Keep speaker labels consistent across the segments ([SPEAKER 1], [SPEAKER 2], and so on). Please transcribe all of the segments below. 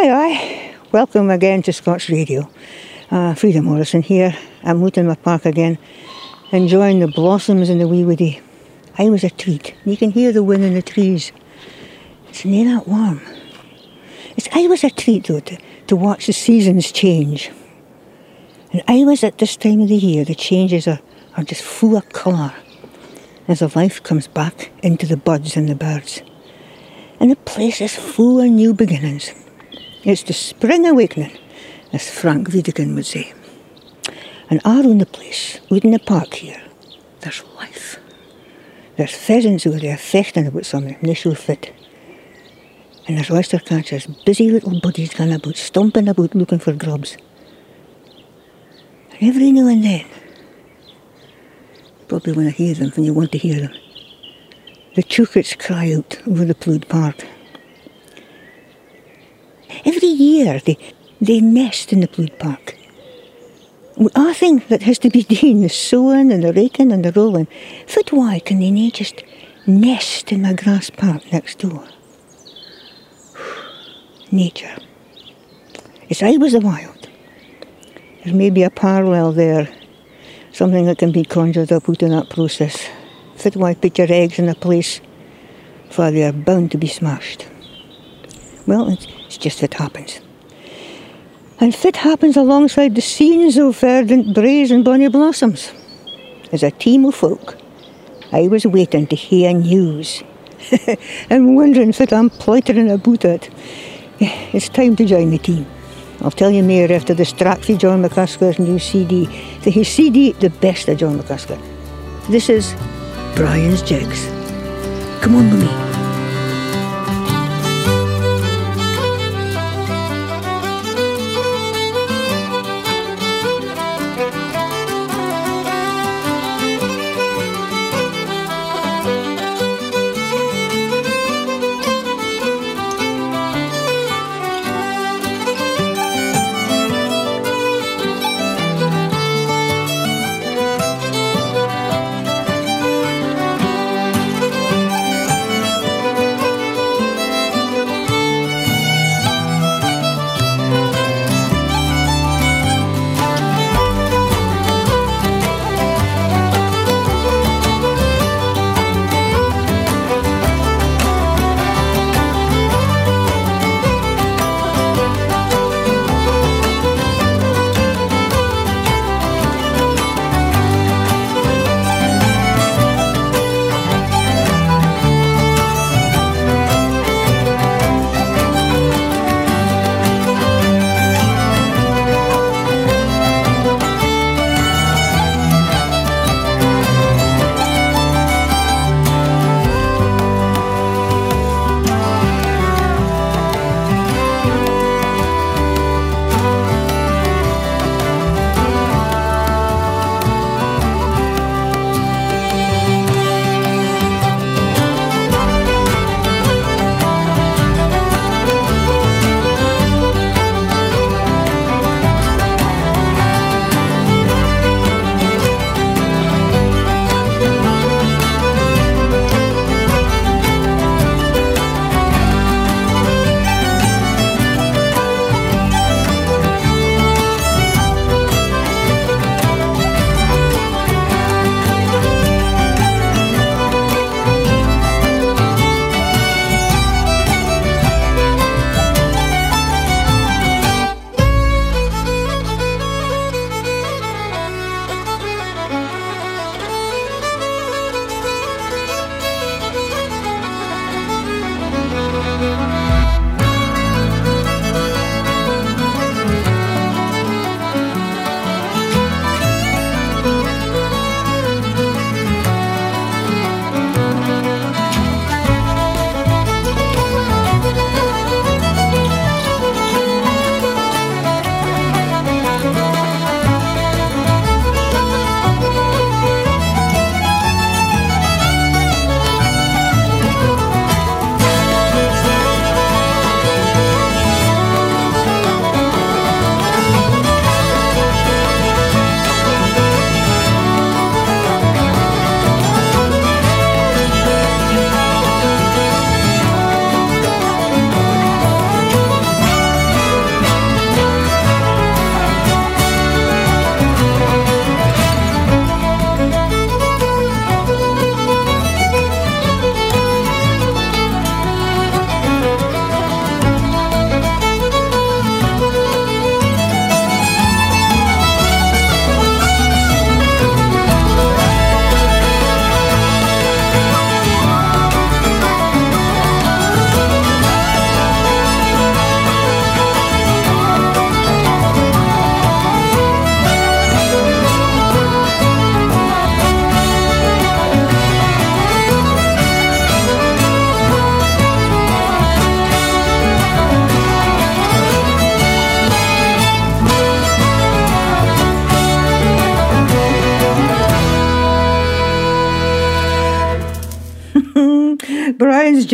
[SPEAKER 1] Aye, aye. Welcome again to Scots Radio. Uh, Morrison here. I'm out in my park again, enjoying the blossoms in the wee woody. I was a treat. You can hear the wind in the trees. It's near that warm. It's I was a treat though to, to watch the seasons change. And I was at this time of the year, the changes are, are just full of colour as the life comes back into the buds and the birds. And the place is full of new beginnings. It's the spring awakening, as Frank Wedekind would say. And around the place, out in the park here, there's life. There's pheasants over there fechting about something, and they show fit. And there's oyster catchers, busy little buddies going about, stomping about looking for grubs. And every now and then, probably when I hear them, when you want to hear them, the choucats cry out over the Plood Park. Every year they, they nest in the Plood Park. I think that has to be done, the sowing and the raking and the rolling. Foot why can they not just nest in my grass park next door? Nature. It's I was the wild. There may be a parallel there, something that can be conjured up out in that process. Fit why put your eggs in a place for they are bound to be smashed. Well, it's, it's just what happens. And fit happens alongside the scenes of verdant braes and bonny blossoms. As a team of folk, I was waiting to hear news and wondering if I'm ploitering about it. It's time to join the team. I'll tell you more after this track for John McCusker's new CD. The his CD, the best of John McCusker. This is Brian's Jigs. Come on with me.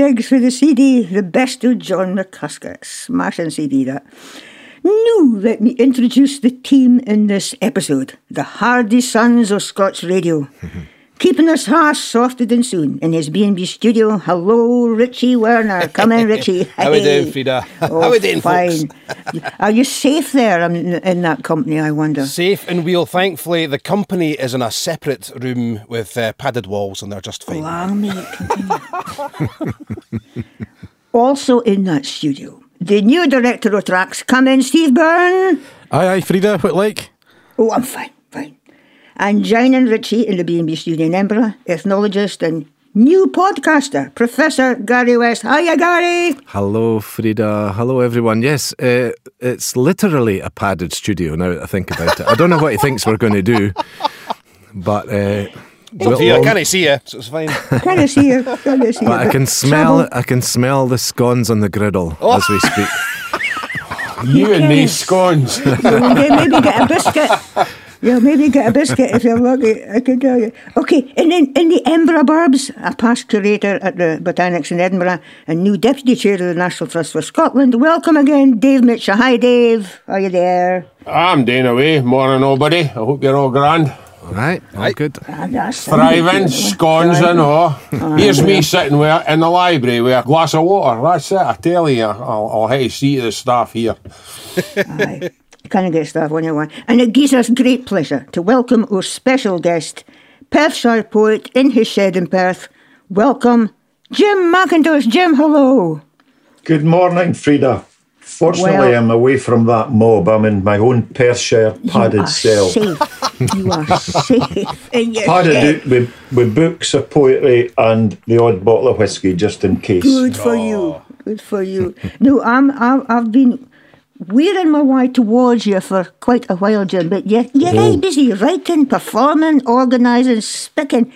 [SPEAKER 1] Jigs for the CD, the best of John McCusker. Smashing CD that. Now, let me introduce the team in this episode the Hardy Sons of Scots Radio. Keeping us hearts softer than soon in his B&B studio. Hello, Richie Werner. Come in, Richie.
[SPEAKER 2] How are we doing, Frieda?
[SPEAKER 1] Oh,
[SPEAKER 2] How are we doing,
[SPEAKER 1] fine.
[SPEAKER 2] folks?
[SPEAKER 1] Are you safe there in, in that company, I wonder?
[SPEAKER 2] Safe and well, thankfully. The company is in a separate room with uh, padded walls and they're just fine.
[SPEAKER 1] Allow me to continue. also in that studio, the new director of TRACS. Come in, Steve Byrne.
[SPEAKER 3] Aye, aye, Frieda, what like?
[SPEAKER 1] Oh, I'm fine, fine. And joining Richie in the B&B studio in Edinburgh, ethnologist and new podcaster, Professor Gary West. Hiya, Gary.
[SPEAKER 3] Hello, Frieda. Hello, everyone. Yes, uh, it's literally a padded studio now that I think about it. I don't know what he thinks we're going to do, but. Uh,
[SPEAKER 2] Well, Frieda, I can't see you, so it's fine.
[SPEAKER 1] Can I see you? Can I see you?
[SPEAKER 3] but I can smell.
[SPEAKER 1] Trouble.
[SPEAKER 3] I can smell the scones on the griddle
[SPEAKER 2] Oh.
[SPEAKER 3] as we speak.
[SPEAKER 4] You and
[SPEAKER 1] Okay.
[SPEAKER 4] these scones.
[SPEAKER 1] Okay, maybe get a biscuit. Yeah, maybe get a biscuit if you're lucky, I can tell you. Okay, and then in the Edinburgh Burbs, a past curator at the Botanics in Edinburgh and new deputy chair of the National Trust for Scotland. Welcome again, Dave Mitchell. Hi, Dave. Are you there?
[SPEAKER 4] I'm doing away. Morning, nobody. I hope you're all grand.
[SPEAKER 3] All right, all good.
[SPEAKER 1] Ah, that's
[SPEAKER 4] Thriving, scones and all. Here's me sitting with, in the library with a glass of water. That's it. I tell you, I'll, I'll have to see the staff here.
[SPEAKER 1] Aye. Can't get stuff when you want. And it gives us great pleasure to welcome our special guest, Perthshire poet in his shed in Perth. Welcome, Jim Mackintosh. Jim, hello.
[SPEAKER 5] Good morning, Frieda. Fortunately,
[SPEAKER 1] Well-
[SPEAKER 5] I'm away from that mob. I'm in my own Perthshire padded
[SPEAKER 1] are
[SPEAKER 5] cell.
[SPEAKER 1] safe. You are safe. in your
[SPEAKER 5] Padded
[SPEAKER 1] shed.
[SPEAKER 5] out with, with books of poetry and the odd bottle of whiskey just in case.
[SPEAKER 1] Good for you. Good for you. No, I'm, I'm, I've been wearing my way towards you for quite a while, Jim, but you're, you're very mm-hmm. busy writing, performing, organising, speaking.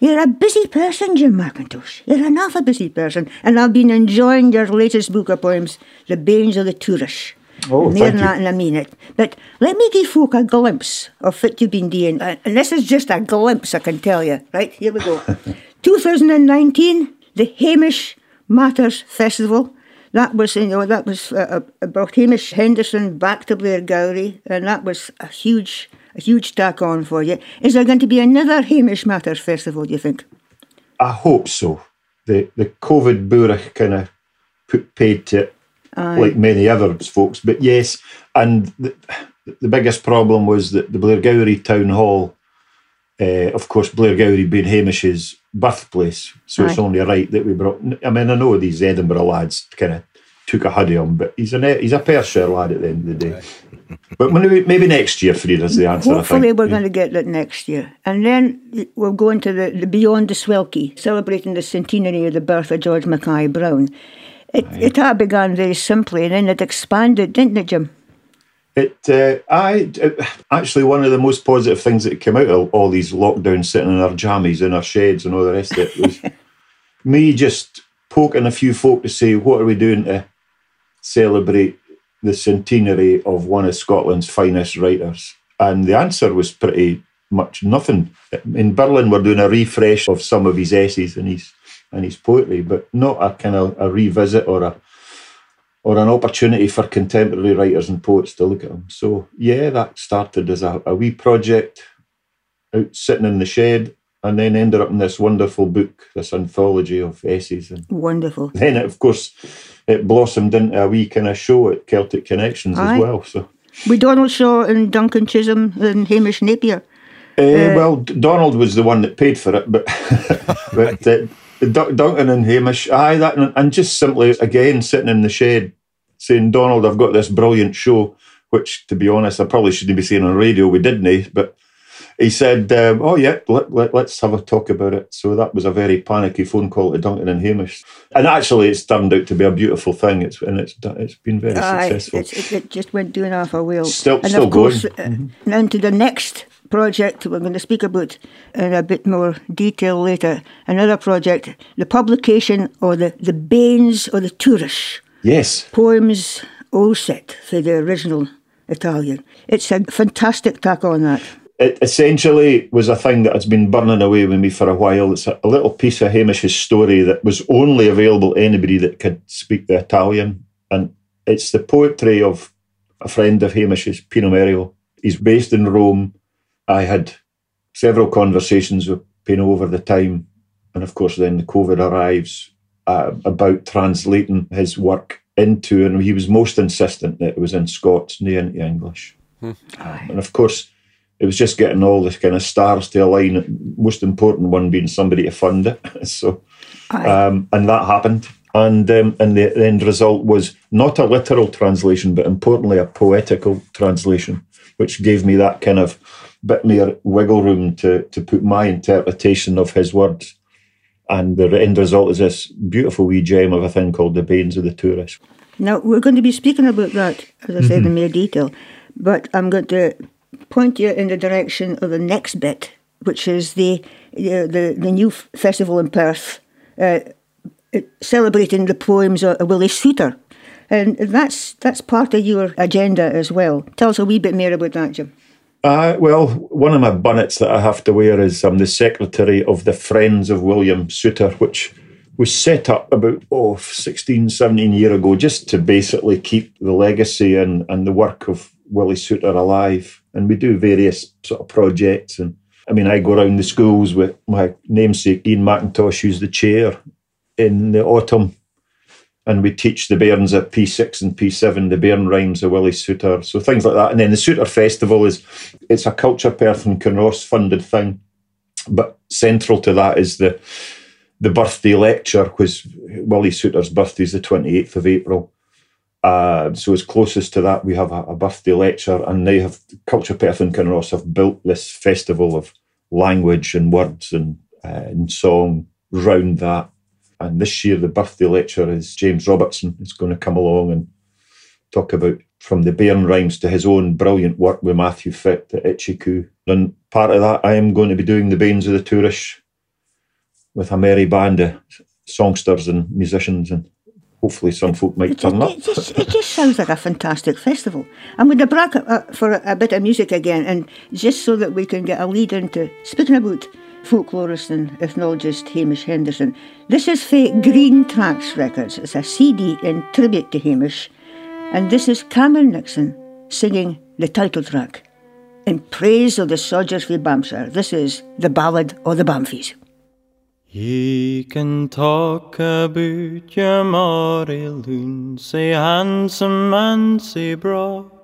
[SPEAKER 1] You're a busy person, Jim Mackintosh. You're an awful busy person. And I've been enjoying your latest book of poems, The Banes of the Turas.
[SPEAKER 5] Oh,
[SPEAKER 1] More
[SPEAKER 5] thank you.
[SPEAKER 1] that in a minute. But let me give folk a glimpse of what you've been doing. And this is just a glimpse, I can tell you. Right, here we go. 2019, the Hamish Matters Festival. That was, you know, that was uh, uh, brought Hamish Henderson back to Blairgowrie, and that was a huge, a huge tack on for you. Is there going to be another Hamish Matters Festival? Do you think?
[SPEAKER 5] I hope so. The the COVID bourach kind of put paid to it, like many other folks. But yes, and the, the biggest problem was that the Blairgowrie Town Hall, uh, of course, Blairgowrie being Hamish's birthplace, so it's only right that we brought. I mean, I know these Edinburgh lads kind of took a hoodie on, but he's a he's a Perthshire lad at the end of the day. But maybe, maybe next year, Frieda's the answer. I
[SPEAKER 1] Hopefully,
[SPEAKER 5] think.
[SPEAKER 1] we're going to get that next year. And then we're going to the, the Beyond the Swelkie, celebrating the centenary of the birth of George Mackay Brown. It, it had begun very simply, and then it expanded, didn't it, Jim?
[SPEAKER 5] It, uh, I it- actually one of the most positive things that came out of all these lockdowns, sitting in our jammies in our sheds and all the rest of it, was me just poking a few folk to say, what are we doing to celebrate the centenary of one of Scotland's finest writers? And the answer was pretty much nothing. In Birlinn, we're doing a refresh of some of his essays and his and his poetry, but not a kind of a revisit or a or an opportunity for contemporary writers and poets to look at them. So yeah, that started as a, a wee project out sitting in the shed, and then ended up in this wonderful book, this anthology of essays. And
[SPEAKER 1] Wonderful.
[SPEAKER 5] then, it, of course, it blossomed into a wee kind of show at Celtic Connections
[SPEAKER 1] Aye.
[SPEAKER 5] as well. So.
[SPEAKER 1] With Donald Shaw and Duncan Chisholm and Hamish Napier.
[SPEAKER 5] Uh, well, D- Donald was the one that paid for it, but but uh, Dun- Duncan and Hamish, aye, that and just simply again sitting in the shed saying, "Donald, I've got this brilliant show," which, to be honest, I probably shouldn't be saying on radio. We didn't, eh? but he said, um, "Oh yeah, let, let, let's have a talk about it." So that was a very panicky phone call to Duncan and Hamish, and actually, it's turned out to be a beautiful thing. It's and it's it's been very
[SPEAKER 1] Aye,
[SPEAKER 5] successful.
[SPEAKER 1] it, it just went doing half a wheel.
[SPEAKER 5] Still-
[SPEAKER 1] and
[SPEAKER 5] still
[SPEAKER 1] of course,
[SPEAKER 5] going.
[SPEAKER 1] uh, now to the next project we're going to speak about in a bit more detail later. Another project, the publication of the, the Banes of the Turas.
[SPEAKER 5] yes,
[SPEAKER 1] Poems all set for the original Italian. It's a fantastic tack on that.
[SPEAKER 5] it essentially was a thing that has been burning away with me for a while. It's a, a little piece of Hamish's story that was only available to anybody that could speak the Italian. And it's the poetry of a friend of Hamish's, Pino Mereu. He's based in Rome. I had several conversations with Pino over the time. And of course, then the COVID arrives uh, about translating his work into, and he was most insistent that it was in Scots, near into English. Hmm. Um, and of course, it was just getting all the kind of stars to align. Most important one being somebody to fund it. so, um, and that happened. And um, and the, the end result was not a literal translation, but importantly a poetical translation, which gave me that kind of bit more wiggle room to to put my interpretation of his words. And the end result is this beautiful wee gem of a thing called the Bairns of the Turas.
[SPEAKER 1] Now we're going to be speaking about that, as I said, mm-hmm. in more detail. But I'm going to point you in the direction of the next bit, which is the the, the, the new festival in Perth, uh, celebrating the poems of Willie Soutar. And that's that's part of your agenda as well. Tell us a wee bit more about that, Jim.
[SPEAKER 5] Uh, well, one of my bonnets that I have to wear is I'm the secretary of the Friends of William Soutar, which was set up about oh, 16, 17 years ago just to basically keep the legacy and, and the work of Willie Soutar alive. And we do various sort of projects. And I mean, I go around the schools with my namesake Ian McIntosh, who's the chair in the autumn. And we teach the bairns at P6 and P7 the bairn rhymes of Willie Soutar. So things like that. And then the Soutar Festival is it's a culture Perth and Kinross funded thing. But central to that is the the birthday lecture, because Willie Soutar's birthday is the 28th of April. Uh, so as closest to that, we have a, a, birthday lecture, and they have Culture Perth and Kinross have built this festival of language and words and, uh, and song round that. And this year, the birthday lecture is James Robertson is going to come along and talk about from the Bairn rhymes to his own brilliant work with Matthew Fitt at Itchy And part of that, I am going to be doing the Bairns of the Turas with a merry band of songsters and musicians and hopefully some folk might it, turn
[SPEAKER 1] it, up. It just, it just, sounds like a fantastic festival. I'm going to brag uh, for a, a, bit of music again, and just so that we can get a lead into speaking about folklorist and ethnologist Hamish Henderson. This is for Greentrax Records. It's a CD in tribute to Hamish, and this is Cameron Nixon singing the title track. In praise of the Sodgers for Banffshire, this is The Ballad of the Bamfies.
[SPEAKER 6] Ye can talk about your Maury loon, say handsome and say braw.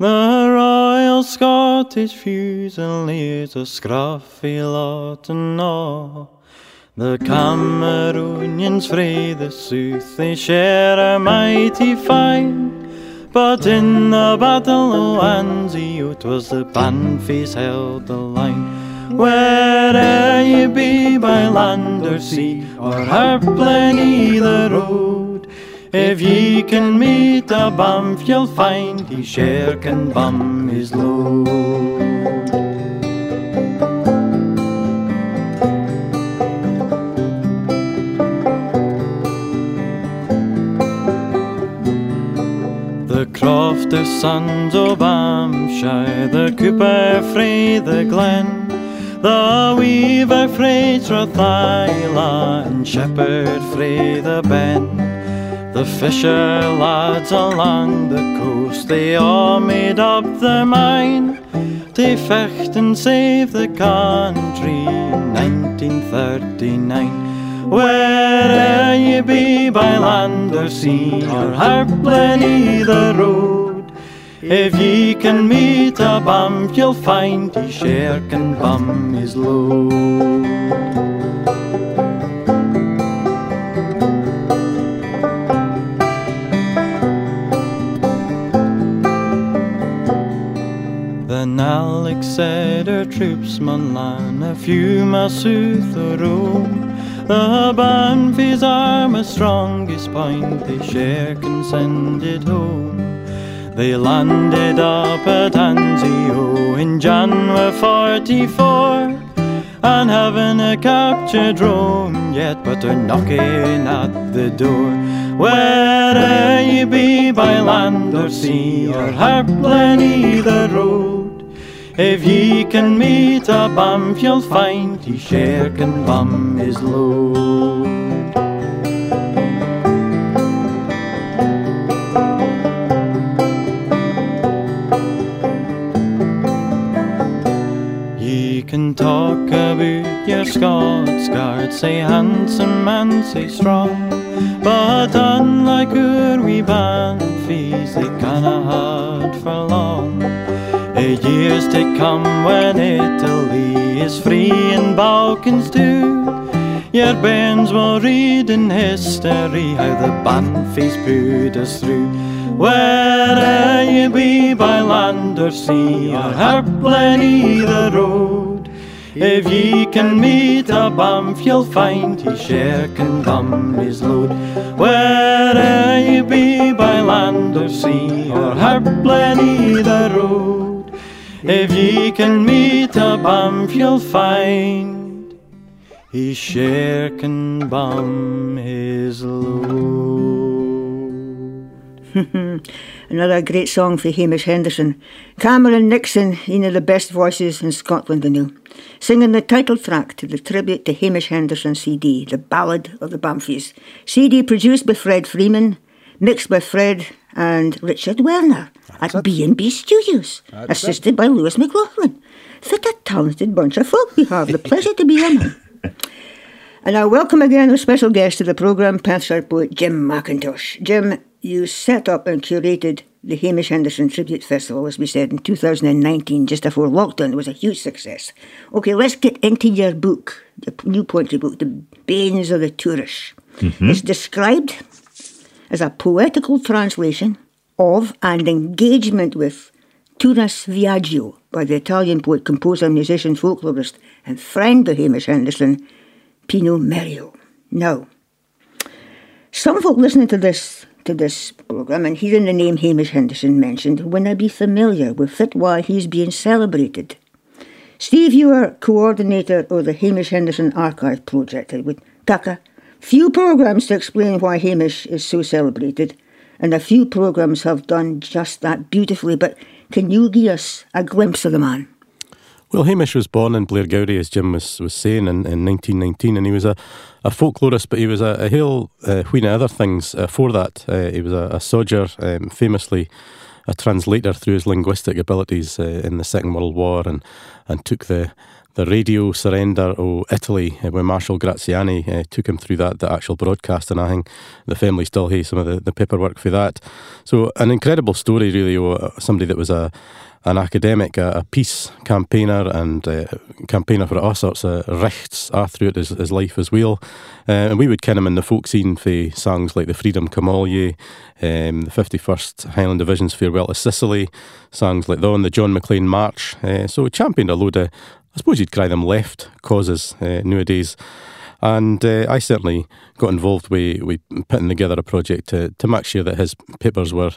[SPEAKER 6] The Royal Scottish Fusiliers a scruffy lot and all. The Cameronians frae the south, they share a mighty fine. But in the battle of Anzio, 'twas the Banfies held the line. Where'er ye be by land or sea, or Harplen either road, if ye can meet a Banff, you'll find he share can bum his load. The Crofter sons of Banffshire, the Cooper frae the Glen, the weaver frae Trothaila and shepherd frae the Ben. The fisher lads along the coast, they all made up their mind to fecht and save the country in 1939. Where'er ye be by land or sea, or harplen either road, if ye can meet a bum, you'll find he share can bum his load. The Nalek said her troops mun lan a few miles south of Rome. The Banfies are my strongest point, they share can send it home. They landed up at Anzio in January 44 and haven't a captured Rome yet, but are knocking at the door. Where'er ye be by land or sea or harplen either road, If ye can meet a bum, you'll find he share can bum his load. Ye can talk about your Scots guard, say handsome and say strong. But unlike our wee band fees, they canna hard for long. A years to come when Italy is free and Balkans too. Your bands will read in history how the Banfies put us through. Whether you be by land or sea, or Harplen either road, if ye can meet a bump, you'll find he share can bum his load. Whether you be by land or sea, or Harplen either road, if ye can meet a bump, you'll find he share can bum his load.
[SPEAKER 1] Another great song for Hamish Henderson. Cameron Nixon, one of the best voices in Scotland, I know, singing the title track to the tribute to Hamish Henderson CD, The Ballad of the Bamfies. CD produced by Fred Freeman, mixed by Fred and Richard Werner at B&B Studios, assisted by Lewis McLaughlin. What a talented bunch of folk we have. The pleasure to be among. And I welcome again our special guest to the programme, Perthshire poet Jim Mackintosh. Jim, you set up and curated the Hamish Henderson Tribute Festival, as we said, in 2019, just before lockdown. It was a huge success. Okay, let's get into your book, the new poetry book, The Banes of the Turas. It's described as a poetical translation of and engagement with Turas Viaggio by the Italian poet, composer, musician, folklorist, and friend of Hamish Henderson, Pino Mereu. Now, some folk listening to this to this programme and hearing the name Hamish Henderson mentioned will now be familiar with it why he's being celebrated. Steve, you are coordinator of the Hamish Henderson Archive Project. Would take a few programmes to explain why Hamish is so celebrated, and a few programmes have done just that beautifully, but can you give us a glimpse of the man?
[SPEAKER 7] Well, Hamish was born in Blairgowrie, as Jim was, was saying, in, in 1919, and he was a, a folklorist, but he was a, a whole uh, of other things uh, for that. Uh, he was a, a sodger, um, famously a translator through his linguistic abilities uh, in the Second World War, and, and took the, the radio surrender of Italy uh, when Marshal Graziani uh, took him through that, the actual broadcast, and I think the family still has some of the, the paperwork for that. So, an incredible story, really, of somebody that was a an academic, a, a peace campaigner, and uh, campaigner for all sorts of rechts all throughout his, his life as well. Uh, and we would ken him in the folk scene for songs like the Freedom Come-All-Ye, um, the 51st Highland Division's Farewell to Sicily, songs like that and the John Maclean March. Uh, so championed a load of, suppose you'd cry them left causes uh, nowadays. And uh, I certainly got involved with, with putting together a project to, to make sure that his papers were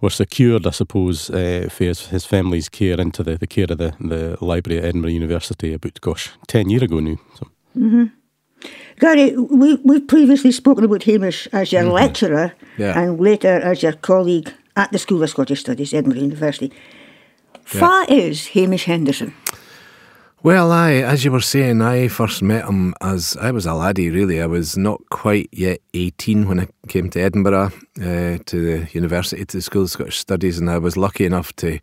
[SPEAKER 7] were secured, I suppose, uh, for his, his family's care into the, the care of the, the library at Edinburgh University about, gosh, 10 years ago now. So.
[SPEAKER 1] Gary, we, we've previously spoken about Hamish as your lecturer
[SPEAKER 3] Yeah.
[SPEAKER 1] and later as your colleague at the School of Scottish Studies, Edinburgh University. Fa is Hamish Henderson.
[SPEAKER 3] Well, I, as you were saying, I first met him as I was a laddie, really. I was not quite yet 18 when I came to Edinburgh, uh, to the University, to the School of Scottish Studies, and I was lucky enough to,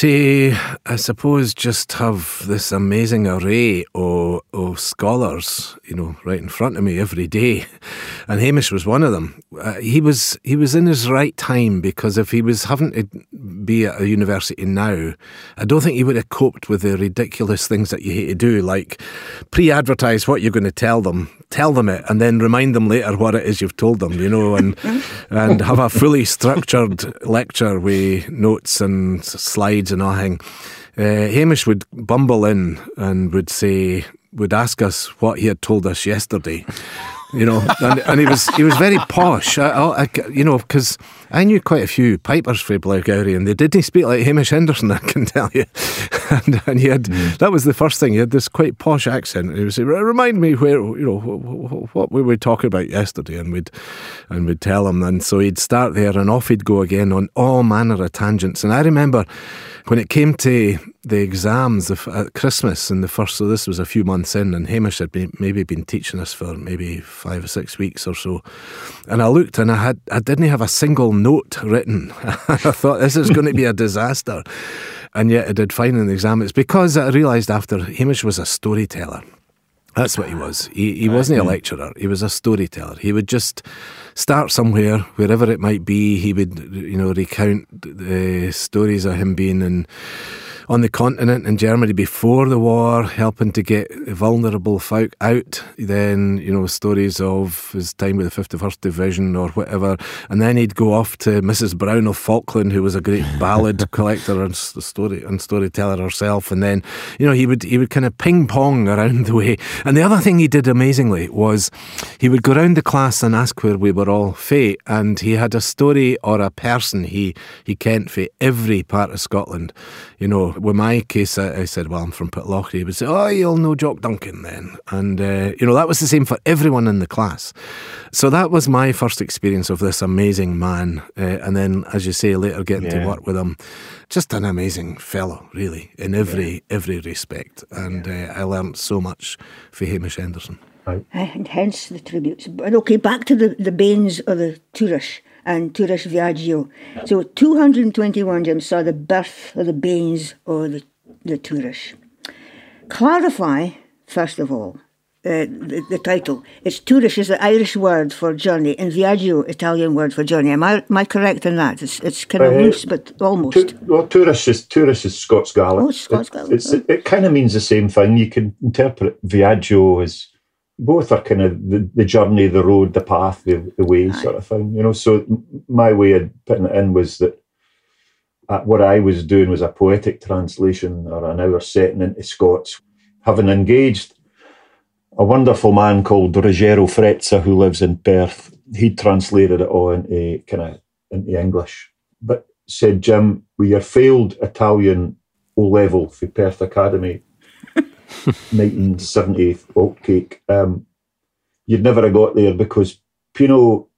[SPEAKER 3] to I suppose, just have this amazing array of, of scholars, you know, right in front of me every day. And Hamish was one of them. Uh, he was he was in his right time because if he was having to be at a university now, I don't think he would have coped with the ridiculous things that you hate to do, like pre-advertise what you're going to tell them, tell them it, and then remind them later what it is you've told them, you know, and and have a fully structured lecture with notes and slides and everything. Uh, Hamish would bumble in and would say, would ask us what he had told us yesterday. You know, and, and he was he was very posh. I, I- you know, because I knew quite a few pipers for Blairgowrie, and they didn't speak like Hamish Henderson. I can tell you. and, and he had mm. that was the first thing. He had this quite posh accent. And he would say, "Remind me where you know wh- wh- what we were talking about yesterday," and we'd and we'd tell him. And so he'd start there, and off he'd go again on all manner of tangents. And I remember when it came to the exams at Christmas in the first. So this was a few months in, and Hamish had been, maybe been teaching us for maybe five or six weeks or so. And I looked, and I had I didn't have a single note written. I thought this is going to be a disaster, and yet I did fine in the exam. It's because I realised after Hamish was a storyteller. That's what he was. He, he wasn't a hmm. lecturer. He was a storyteller. He would just start somewhere, wherever it might be. He would, you know, recount the stories of him being in on the continent in Germany before the war, helping to get vulnerable folk out. Then, you know, stories of his time with the 51st Division or whatever. And then he'd go off to Mrs. Brown of Falkland, who was a great ballad collector and story and storyteller herself. And then, you know, he would he would kind of ping pong around the way. And the other thing he did amazingly was he would go around the class and ask where we were all fae. And he had a story or a person he he kent for every part of Scotland. You know, with my case, I, I, said, well, I'm from Pitlochry. He would say, oh, you'll know Jock Duncan then. And, uh, you know, that was the same for everyone in the class. So that was my first experience of this amazing man. Uh, and then, as you say, later getting yeah. to work with him. Just an amazing fellow, really, in every yeah. every respect. And uh, I learned so much for Hamish Henderson.
[SPEAKER 1] Right. And hence the tributes. But okay, back to the, the Banes or the Turas and Turas Viaggio. So 221 Jim saw the birth of the Banes or the, the Turas. Clarify, first of all, uh, the, the, title. It's Turas is the Irish word for journey and Viaggio Italian word for journey. Am I, am I correct in that? It's, it's kind of uh, loose, but almost. Tu,
[SPEAKER 5] well, Turas is, Turas is Scots Gaelic.
[SPEAKER 1] Oh, Scots Gaelic.
[SPEAKER 5] It, it, it kind of means the same thing. You can interpret Viaggio as both are kind of the, the journey, the road, the path, the, the way sort of thing, you know. So my way of putting it in was that uh, what I was doing was a poetic translation or an hour setting into Scots, having engaged a wonderful man called Ruggero Frezza who lives in Perth. He translated it all into kind of into English, but said, Jim, with your failed Italian O level for Perth Academy, 1970 oatcake. Um, you'd never have got there because Pino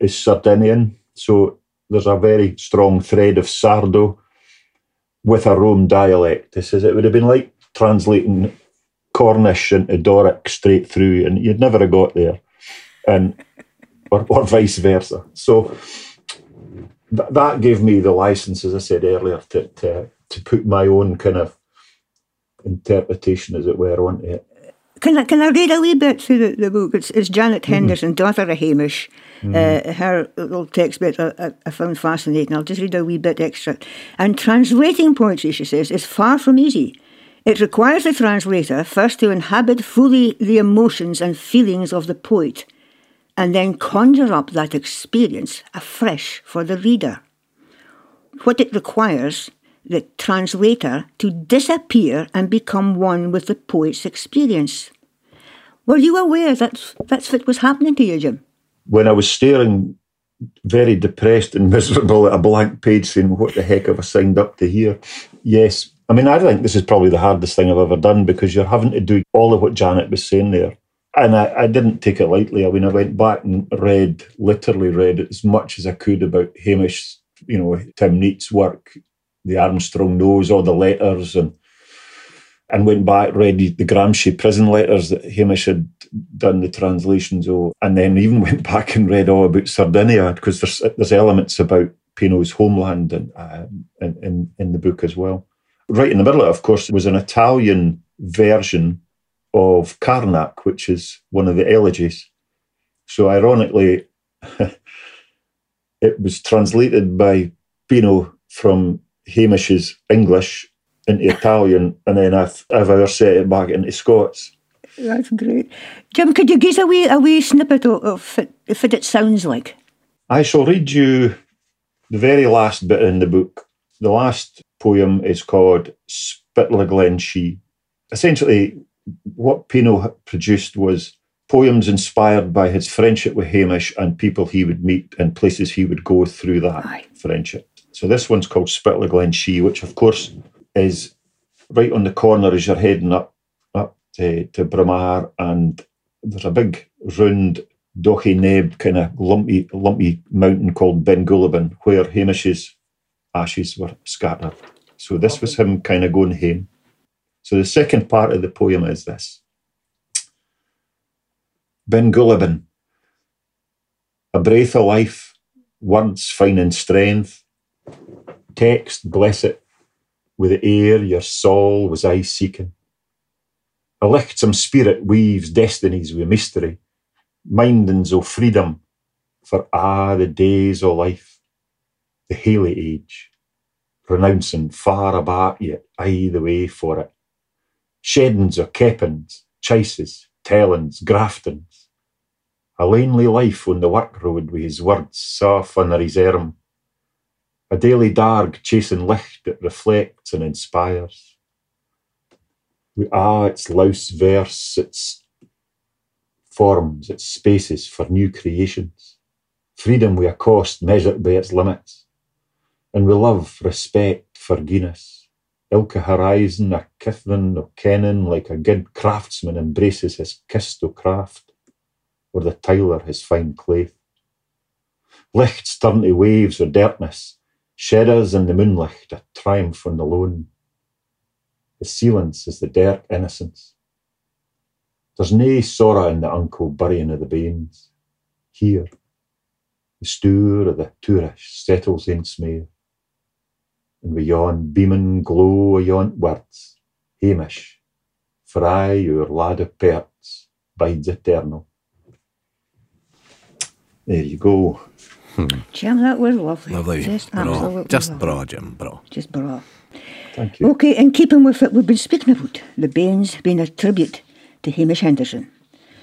[SPEAKER 5] is Sardinian, so there's a very strong thread of Sardo with a Rome dialect. This is it would have been like translating Cornish into Doric straight through, and you'd never have got there, and or, or vice versa. So th- that gave me the license, as I said earlier, to, to to put my own kind of interpretation, as it were, onto it.
[SPEAKER 1] Can I, can I read a wee bit through the, the book? It's, it's Janet mm-hmm. Henderson, mm-hmm. daughter of Hamish. Mm-hmm. Uh, her little text bit I, I, found fascinating. I'll just read a wee bit extra. And translating poetry, she says, is far from easy. It requires the translator first to inhabit fully the emotions and feelings of the poet, and then conjure up that experience afresh for the reader. What it requires the translator to disappear and become one with the poet's experience. Were you aware that that's what was happening to you, Jim?
[SPEAKER 5] When I was staring very depressed and miserable at a blank page saying, What the heck have I signed up to here? Yes. I mean, I think this is probably the hardest thing I've ever done because you're having to do all of what Janet was saying there. And I, I didn't take it lightly. I mean, I went back and read, literally read as much as I could about Hamish, you know, Tim Neat's work, the Armstrong Nose all the letters and and went back, read the Gramsci prison letters that Hamish had done the translations of, and then even went back and read all about Sardinia because there's there's elements about Pino's homeland and uh, in, in in the book as well. Right in the middle, of course, was an Italian version of Carnac, which is one of the elegies. So ironically, it was translated by Pino from Hamish's English into Italian, and then I've, I've ever set it back into Scots.
[SPEAKER 1] That's great. Jim, could you give a wee, a wee snippet of, of it, if it sounds like?
[SPEAKER 5] I shall read you the very last bit in the book. The last poem is called Spitla Glen Shee. Essentially, what Pino produced was poems inspired by his friendship with Hamish and people he would meet and places he would go through that Aye. friendship. So this one's called Spitla Glen Shee, which of course is right on the corner as you're heading up up to, to Braemar, and there's a big round dochy neb kind of lumpy lumpy mountain called Ben Gulabin, where Hamish's ashes were scattered. So this was him kind of going home. So the second part of the poem is this. Ben Gulabin, a breath of life, words finding strength, text bless it, with the air your soul was I seeking. A lichtsome spirit weaves destinies with mystery, mindings o' freedom for ah the days o' life, the haily age, renouncing far aback yet aye the way for it. Sheddings o' keppings, chases, tellings, graftings. A lanely life on the work road with his words soft under his arm. A daily darg chasing licht that reflects and inspires. We ah its louse verse, its forms, its spaces for new creations. Freedom we accost cost measured by its limits. And we love, respect, forgiveness. Ilka horizon, a kithrin o kennin, like a good craftsman embraces his kist o craft, or the tiler his fine clay. Lichts turn to waves o dirtness, shadows in the moonlight, a triumph on the lone. The silence is the dark innocence. There's nae sorrow in the uncle burying of the banes. Here, the stour of the tourist settles in smear. And with yon beaming glow of yon words, Hamish, for I, your lad of perts, bides eternal. There you go.
[SPEAKER 1] Jim, that was lovely.
[SPEAKER 3] Lovely.
[SPEAKER 1] Just
[SPEAKER 3] bro.
[SPEAKER 1] absolutely
[SPEAKER 3] Just
[SPEAKER 1] lovely.
[SPEAKER 3] bra, Jim, bro.
[SPEAKER 1] Just bra.
[SPEAKER 5] Thank you.
[SPEAKER 1] Okay, in keeping with it we've been speaking about, the Banes being a tribute to Hamish Henderson.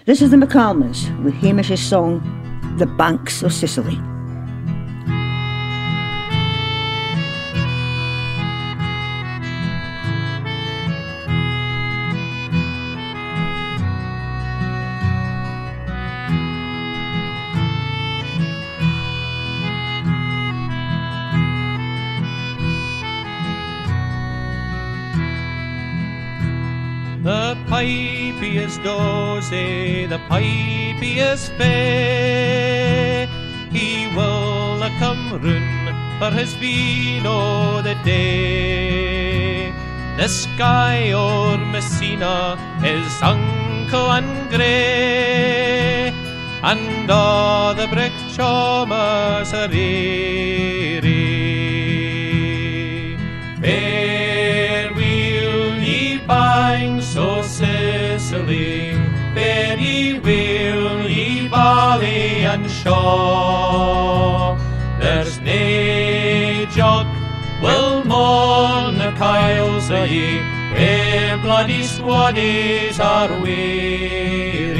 [SPEAKER 1] This is the hmm. McCalmans with Hamish's song, The Banks of Sicily.
[SPEAKER 8] Eh, the pipey is dozy, the pipey is fair. He will a come roon for his vino the day. The sky o'er Messina is unco and grey, and all the brick chomers are. Fair will ye banks o' Fair ye will ye valley and shore. There's nae jog will mourn the Kyles o' ye, where bloody squaddies are weary.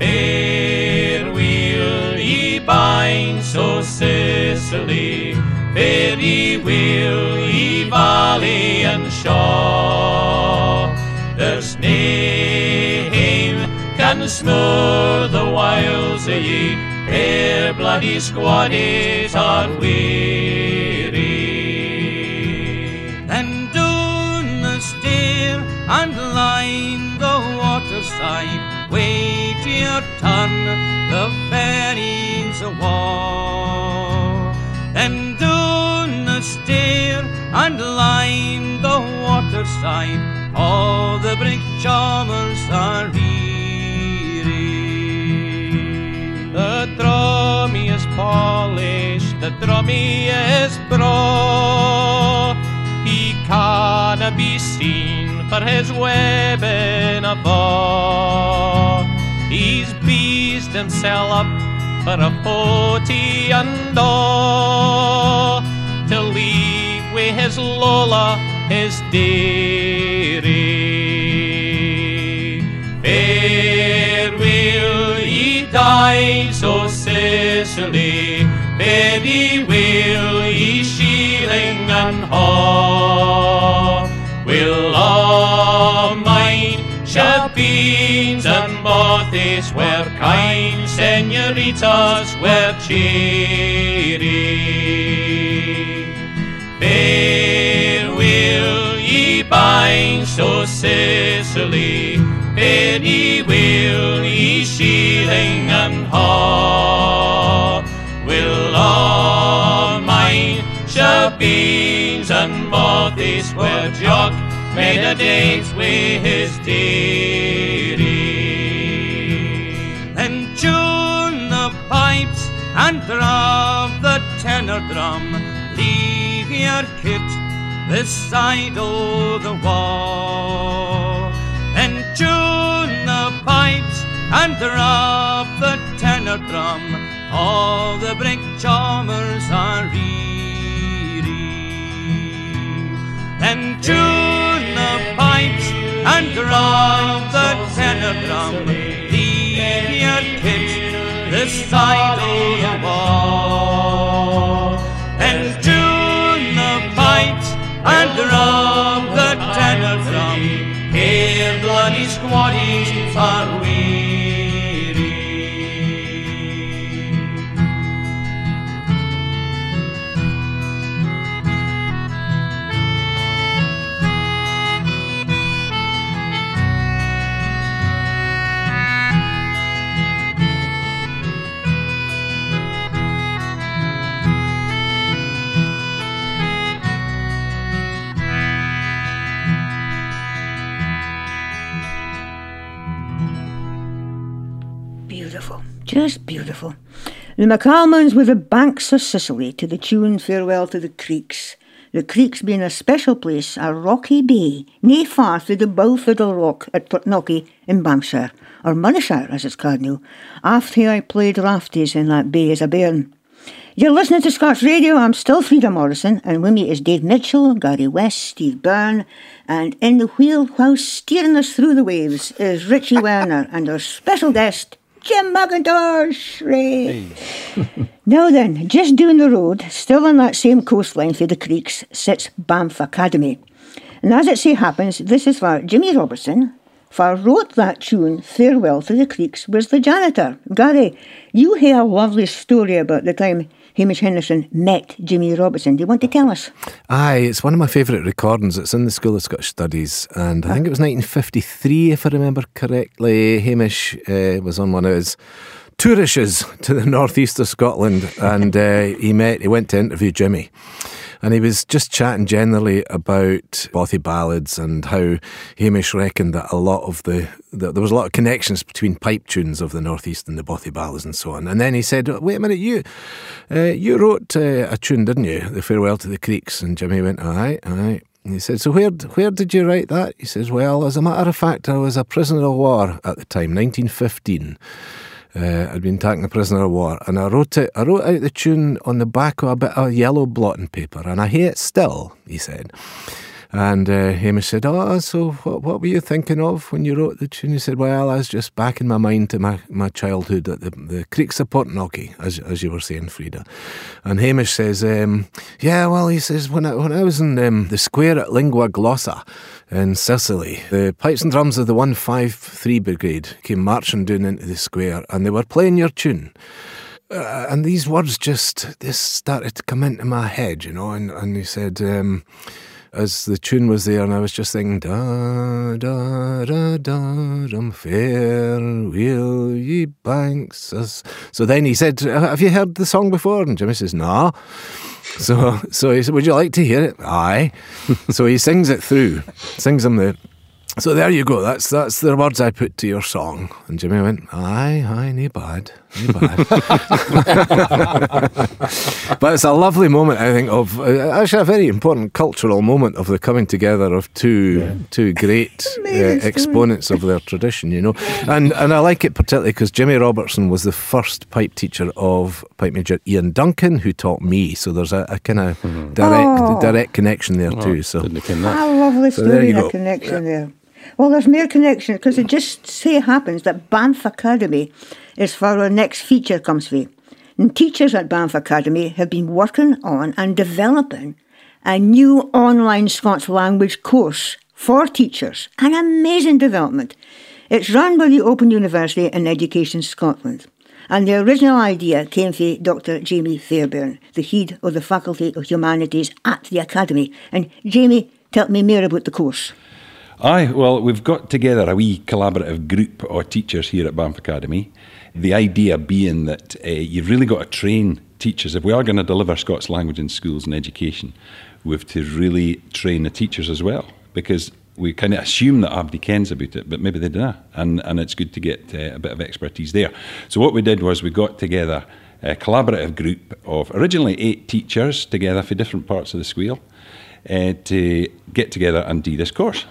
[SPEAKER 8] Fair will ye banks o' Sicily, fair ye will ye valley and shore. Smooth the wiles o' ye, where bloody squaddies are weary.
[SPEAKER 9] Then doon the stair and line the waterside. Wait your turn, the ferries a war. Then doon the stair and line the waterside. All the brick charmers are
[SPEAKER 8] polished, the drummy is broad. He canna be seen for his webbing above. He's beezed himself up for a forty and all to leave with his Lola his dearie. Will ye die, so Sicily, ye will ye shilling and haw. Will all mine shapines and bothies were kind senoritas were cheery. Fair will ye bind so Sicily, fair will ye and haw. Will all mine shall beans and bothies where Jock made a date with his dearie. Then tune the pipes and drop the tenor drum. Leave your kit beside of the wall. Then tune and drop the tenor drum. All the brick charmers are ready. Then tune the pipes and drop the tenor drum. Leave your kit this side of the wall. And tune the pipes and drop the tenor drum. Here bloody squaddies are
[SPEAKER 1] just beautiful. The McCalmans were the banks of Sicily to the tune Farewell to the Creeks. The Creeks being a special place, a rocky bay, nae far through the Bowfiddle Rock at Portknockie in Banffshire, or Monishire as it's called now, after I played rafties in that bay as a bairn. You're listening to Scots Radio. I'm still Frieda Morrison, and with me is Dave Mitchell, Gary West, Steve Byrne, and in the wheel, while steering us through the waves, is Richie Werner and our special guest, Jim Mackintosh. Ray. now then, just down the road, still on that same coastline through the creeks, sits Banff Academy. And as it so happens, this is where Jimmy Robertson, for wrote that tune, Farewell to the Creeks, was the janitor. Gary, you hear a lovely story about the time Hamish Henderson met Jimmy Robertson. Do you want to tell us?
[SPEAKER 3] Aye, it's one of my favourite recordings. It's in the School of Scottish Studies, and I think it was 1953, if I remember correctly. Hamish uh, was on one of his tourishes to the northeast of Scotland, and uh, he met. He went to interview Jimmy. And he was just chatting generally about Bothy ballads and how Hamish reckoned that a lot of the, there was a lot of connections between pipe tunes of the northeast and the Bothy ballads and so on. And then he said, "Wait a minute, you uh, you wrote uh, a tune, didn't you? The Farewell to the Creeks." And Jimmy went, "Aye, aye." And he said, "So where where did you write that?" He says, "Well, as a matter of fact, I was a prisoner of war at the time, 1915." Uh, I'd been taken a prisoner of war, and I wrote it. I wrote out the tune on the back of a bit of yellow blotting paper, and I hear it still. He said, and uh, Hamish said, "Oh, so what, what were you thinking of when you wrote the tune?" He said, "Well, I was just back in my mind to my, my childhood at the, the creeks of Portknockie, as as you were saying, Frieda." And Hamish says, um, "Yeah, well," he says, "when I when I was in um, the square at Linguaglossa." in Sicily. The pipes and drums of the 153 Brigade came marching down into the square and they were playing your tune. Uh, and these words just this started to come into my head, you know, and, and he said, um, as the tune was there, and I was just thinking, da da da da dum fair will ye banks. As... So then he said, "Have you heard the song before?" And Jimmy says, "No." So so he said, "Would you like to hear it?" Aye. so he sings it through, sings them the. So there you go. That's that's the words I put to your song. And Jimmy went, "Aye, aye, nae bad." But it's a lovely moment, I think, of uh, actually a very important cultural moment of the coming together of two yeah. two great uh, exponents of their tradition, you know. And and I like it particularly because Jimmy Robertson was the first pipe teacher of pipe major Ian Duncan, who taught me. So there's a, a kind of mm-hmm. direct oh. direct connection there oh, too. So
[SPEAKER 1] I love the story, so the connection yeah. there. Well, there's more connection because it just say happens that Banff Academy is for our next feature comes with. And teachers at Banff Academy have been working on and developing a new online Scots language course for teachers. An amazing development. It's run by the Open University in Education Scotland. And the original idea came from Dr. Jamie Fairbairn, the head of the Faculty of Humanities at the Academy. And Jamie, tell me more about the course.
[SPEAKER 10] Aye, well, we've got together a wee collaborative group of teachers here at Banff Academy. The idea being that uh, you've really got to train teachers, if we are going to deliver Scots language in schools and education, we have to really train the teachers as well because we kind of assume that everybody kens about it, but maybe they don't. And, and it's good to get uh, a bit of expertise there. So what we did was we got together a collaborative group of originally eight teachers together for different parts of the school uh, to get together and do this course.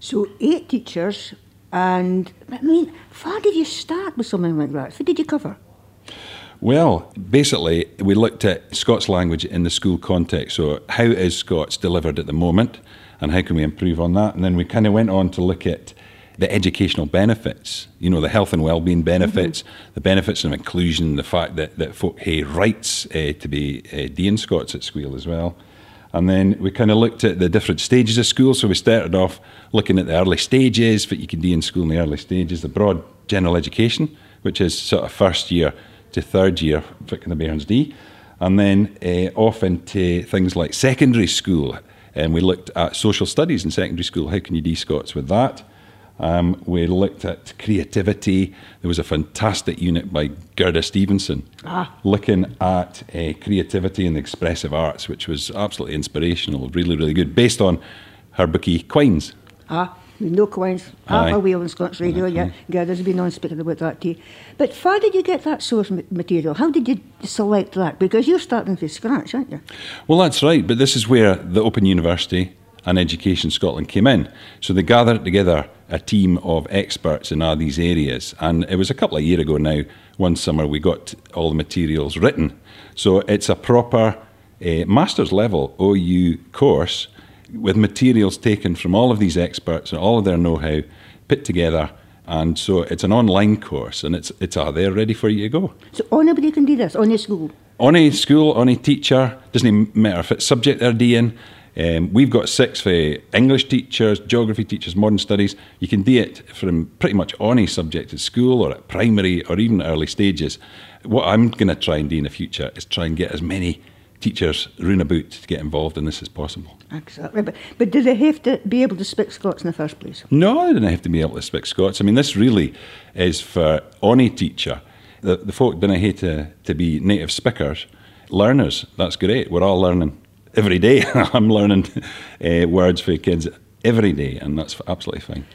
[SPEAKER 1] So eight teachers, and I mean, how did you start with something like that? What did you cover?
[SPEAKER 10] Well, basically, we looked at Scots language in the school context. So, how is Scots delivered at the moment, and how can we improve on that? And then we kind of went on to look at the educational benefits, you know, the health and well-being benefits, mm-hmm. the benefits of inclusion, the fact that, that folk have rights uh, to be uh, Dean Scots at Squeal as well. And then we kind of looked at the different stages of school. So we started off looking at the early stages, what you can do in school in the early stages, the broad general education, which is sort of first year to third year, Vic and the Bairns D. And then uh, off into things like secondary school. And we looked at social studies in secondary school. How can you do Scots with that? Um, we looked at creativity. There was a fantastic unit by Gerda Stevenson ah. looking at uh, creativity and the expressive arts, which was absolutely inspirational, really, really good, based on her bookie Quines.
[SPEAKER 1] Ah, no Quines. Half a wheel in Scots Radio, yeah. Gerda's been on speaking about that too. But how did you get that source material? How did you select that? Because you're starting from scratch, aren't you?
[SPEAKER 10] Well, that's right, but this is where the Open University and Education Scotland came in. So they gathered together a team of experts in all these areas. And it was a couple of years ago now, one summer, we got all the materials written. So it's a proper uh, master's level OU course with materials taken from all of these experts and all of their know how put together. And so it's an online course and it's, it's out there ready for you to go.
[SPEAKER 1] So anybody can do this on a school?
[SPEAKER 10] On a school, on a teacher, doesn't matter if it's subject they're doing, um, we've got six for English teachers, geography teachers, modern studies. You can do it from pretty much any subject at school or at primary or even early stages. What I'm going to try and do in the future is try and get as many teachers round about to get involved in this as possible.
[SPEAKER 1] Exactly. But, but do they have to be able to speak Scots in the first place?
[SPEAKER 10] No, they don't have to be able to speak Scots. I mean, this really is for any teacher. The, the folk don't have to, to be native speakers. Learners, that's great. We're all learning every day. I'm learning uh, words for kids every day, and that's absolutely fine.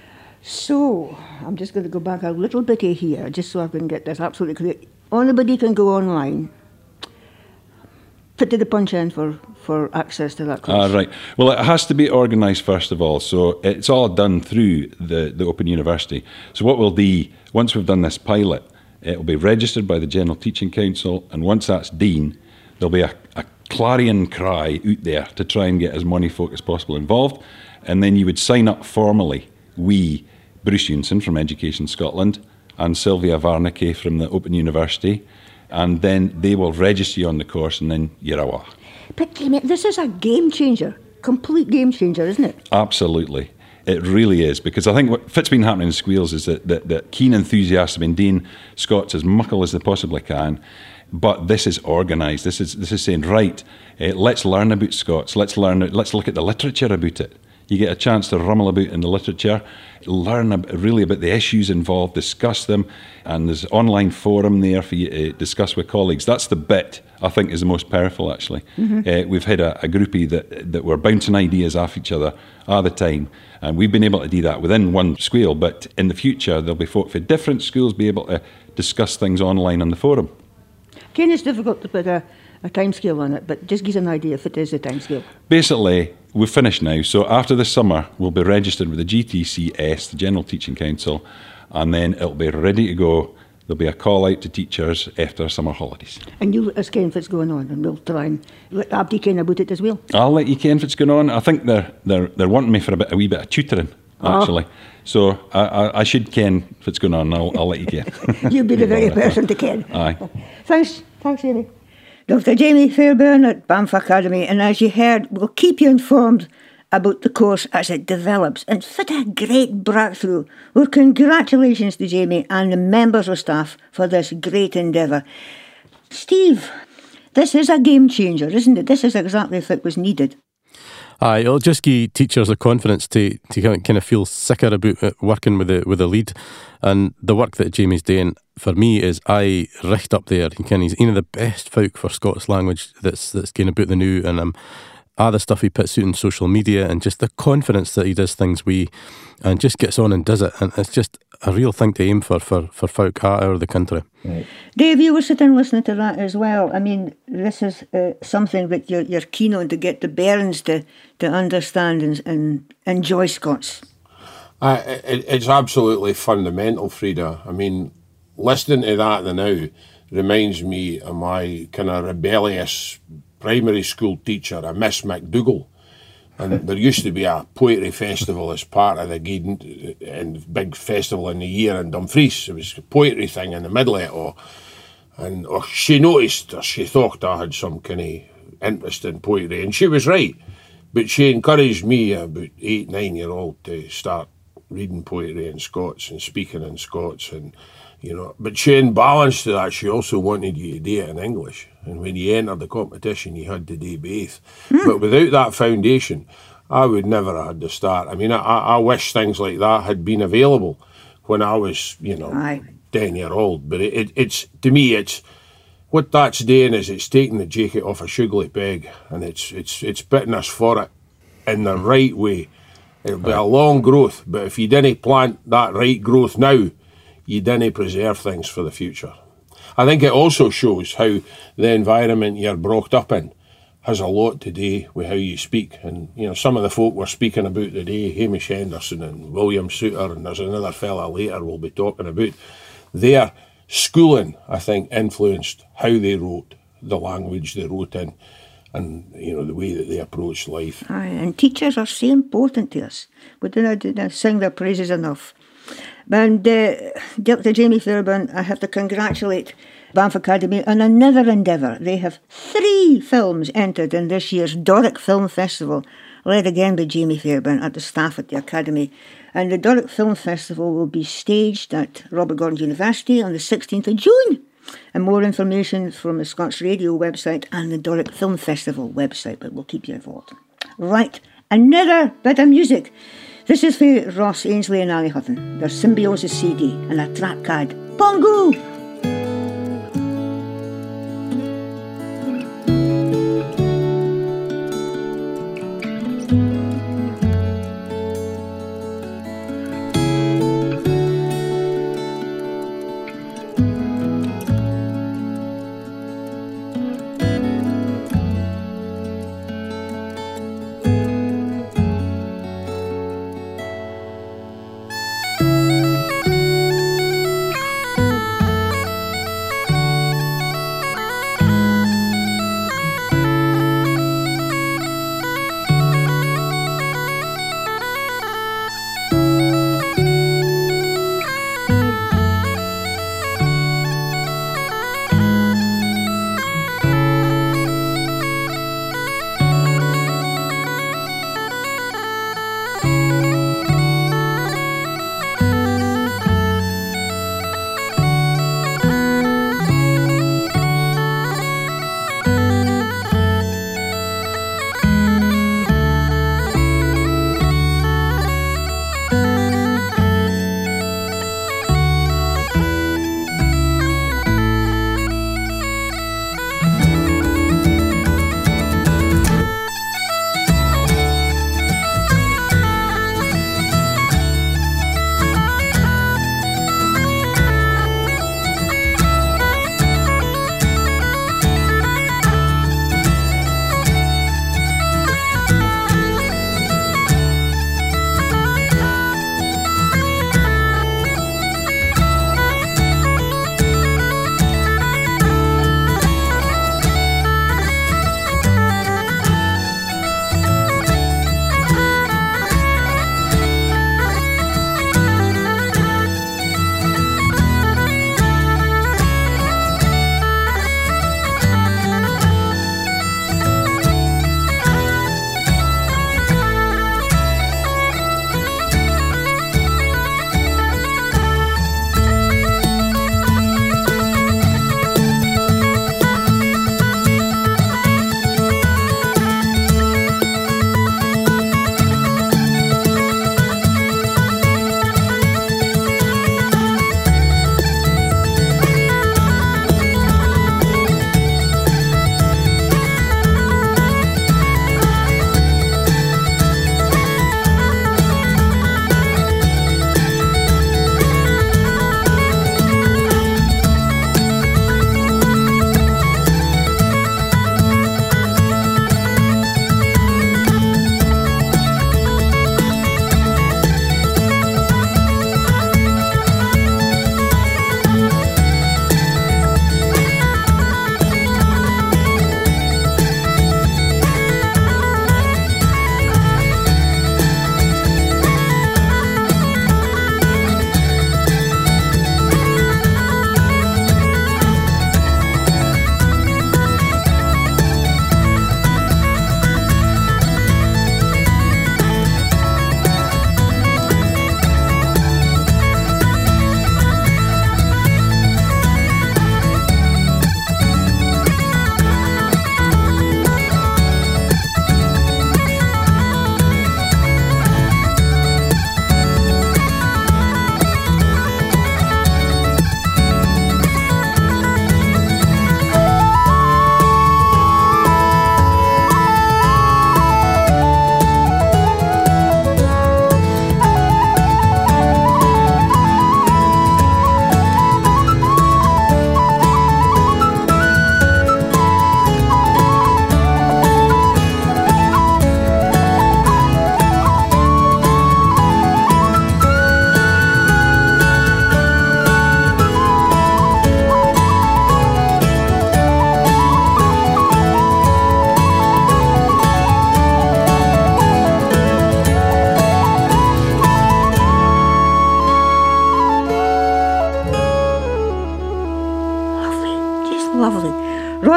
[SPEAKER 1] So, I'm just going to go back a little bit here, just so I can get this absolutely clear. Anybody can go online, put to the punch end for, for access to that course.
[SPEAKER 10] Ah, right. Well, it has to be organised first of all. So, it's all done through the, the Open University. So, what we'll do, once we've done this pilot, it will be registered by the General Teaching Council, and once that's Dean, there'll be a clarion cry out there to try and get as many folk as possible involved. And then you would sign up formally. We, Bruce Eunson from Education Scotland and Sylvia Warnecke from the Open University, and then they will register you on the course and then you're away.
[SPEAKER 1] But this is a game changer, complete game changer, isn't it?
[SPEAKER 10] Absolutely. It really is because I think what fit's been happening in Squeals is that, that, that keen enthusiasts have been doing Scots as muckle as they possibly can, but this is organised. This is this is saying right. Uh, let's learn about Scots. Let's learn. Let's look at the literature about it. You get a chance to rummel about in the literature, learn really about the issues involved, discuss them, and there's an online forum there for you to discuss with colleagues. That's the bit I think is the most powerful. Actually, mm-hmm. uh, we've had a, a groupie that that were bouncing ideas off each other all the time, and we've been able to do that within one squeal. But in the future, there'll be folk for different schools be able to discuss things online on the forum.
[SPEAKER 1] Ken, it's difficult to put a, a time scale on it, but just give us an idea if it is a time scale.
[SPEAKER 10] Basically, we've finished now. So after the summer, we'll be registered with the GTCS, the General Teaching Council, and then it'll be ready to go. There'll be a call out to teachers after summer holidays.
[SPEAKER 1] And you'll ask Ken if it's going on, and we'll try and let Abdi Ken about it as well.
[SPEAKER 10] I'll let you Ken if it's going on. I think they're they're they're wanting me for a bit a wee bit of tutoring ah. actually. Oh. So I, I, I, should ken if it's going on. I'll, I'll let you ken.
[SPEAKER 1] You'll be the very person to ken.
[SPEAKER 10] Aye.
[SPEAKER 1] Thanks, thanks, Amy. Dr. Jamie Fairbairn at Banff Academy, and as you heard, we'll keep you informed about the course as it develops. And what a great breakthrough! Well, congratulations to Jamie and the members of staff for this great endeavour. Steve, this is a game changer, isn't it? This is exactly what was needed.
[SPEAKER 7] Aye, it'll just give teachers the confidence to to kind of feel sicker about uh, working with the with the lead, and the work that Jamie's doing for me is I richt up there. He he's one of the best folk for Scots language that's that's going about the new, and um, all the stuff he puts out in social media, and just the confidence that he does things we, and just gets on and does it, and it's just a real thing to aim for for for folk out of the country.
[SPEAKER 1] Right. Dave, you were sitting listening to that as well. I mean, this is uh, something that you're, you're keen on to get the bairns to, to understand and, and enjoy Scots.
[SPEAKER 4] Uh, it, it's absolutely fundamental, Frieda. I mean, listening to that the now reminds me of my kind of rebellious primary school teacher, a Miss McDougall. And there used to be a poetry festival as part of the and big festival in the year in Dumfries. It was a poetry thing in the middle of it all. And oh, she noticed, or she thought I had some kind of interest in poetry, and she was right. But she encouraged me, about eight, nine year old, to start reading poetry in Scots and speaking in Scots and you know. But she, in balance to that, she also wanted you to do it in English. And when you entered the competition, you had to do both. Mm. But without that foundation, I would never have had to start. I mean, I, I wish things like that had been available when I was, you know, Aye. 10 year old. But it, it, it's, to me, it's, what that's doing is it's taking the jacket off a sugary peg and it's, it's, it's bitting us for it in the right way. It'll be a long growth, but if you didn't plant that right growth now, you didn't preserve things for the future. I think it also shows how the environment you're brought up in has a lot to do with how you speak. And, you know, some of the folk we're speaking about today, Hamish Henderson and William Soutar, and there's another fella later we'll be talking about, their schooling, I think, influenced how they wrote, the language they wrote in, and, you know, the way that they approached life.
[SPEAKER 1] Aye, and teachers are so important to us. We do not sing their praises enough. And uh, Dr. Jamie Fairbairn, I have to congratulate Banff Academy on another endeavour. They have three films entered in this year's Doric Film Festival, led again by Jamie Fairbairn at the staff at the Academy. And the Doric Film Festival will be staged at Robert Gordon University on the 16th of June. And more information from the Scots Radio website and the Doric Film Festival website, but we'll keep you informed. Right, another bit of music. This is for Ross Ainslie and Ali Hutton, their Symbiosis CD and a track card. Bongo!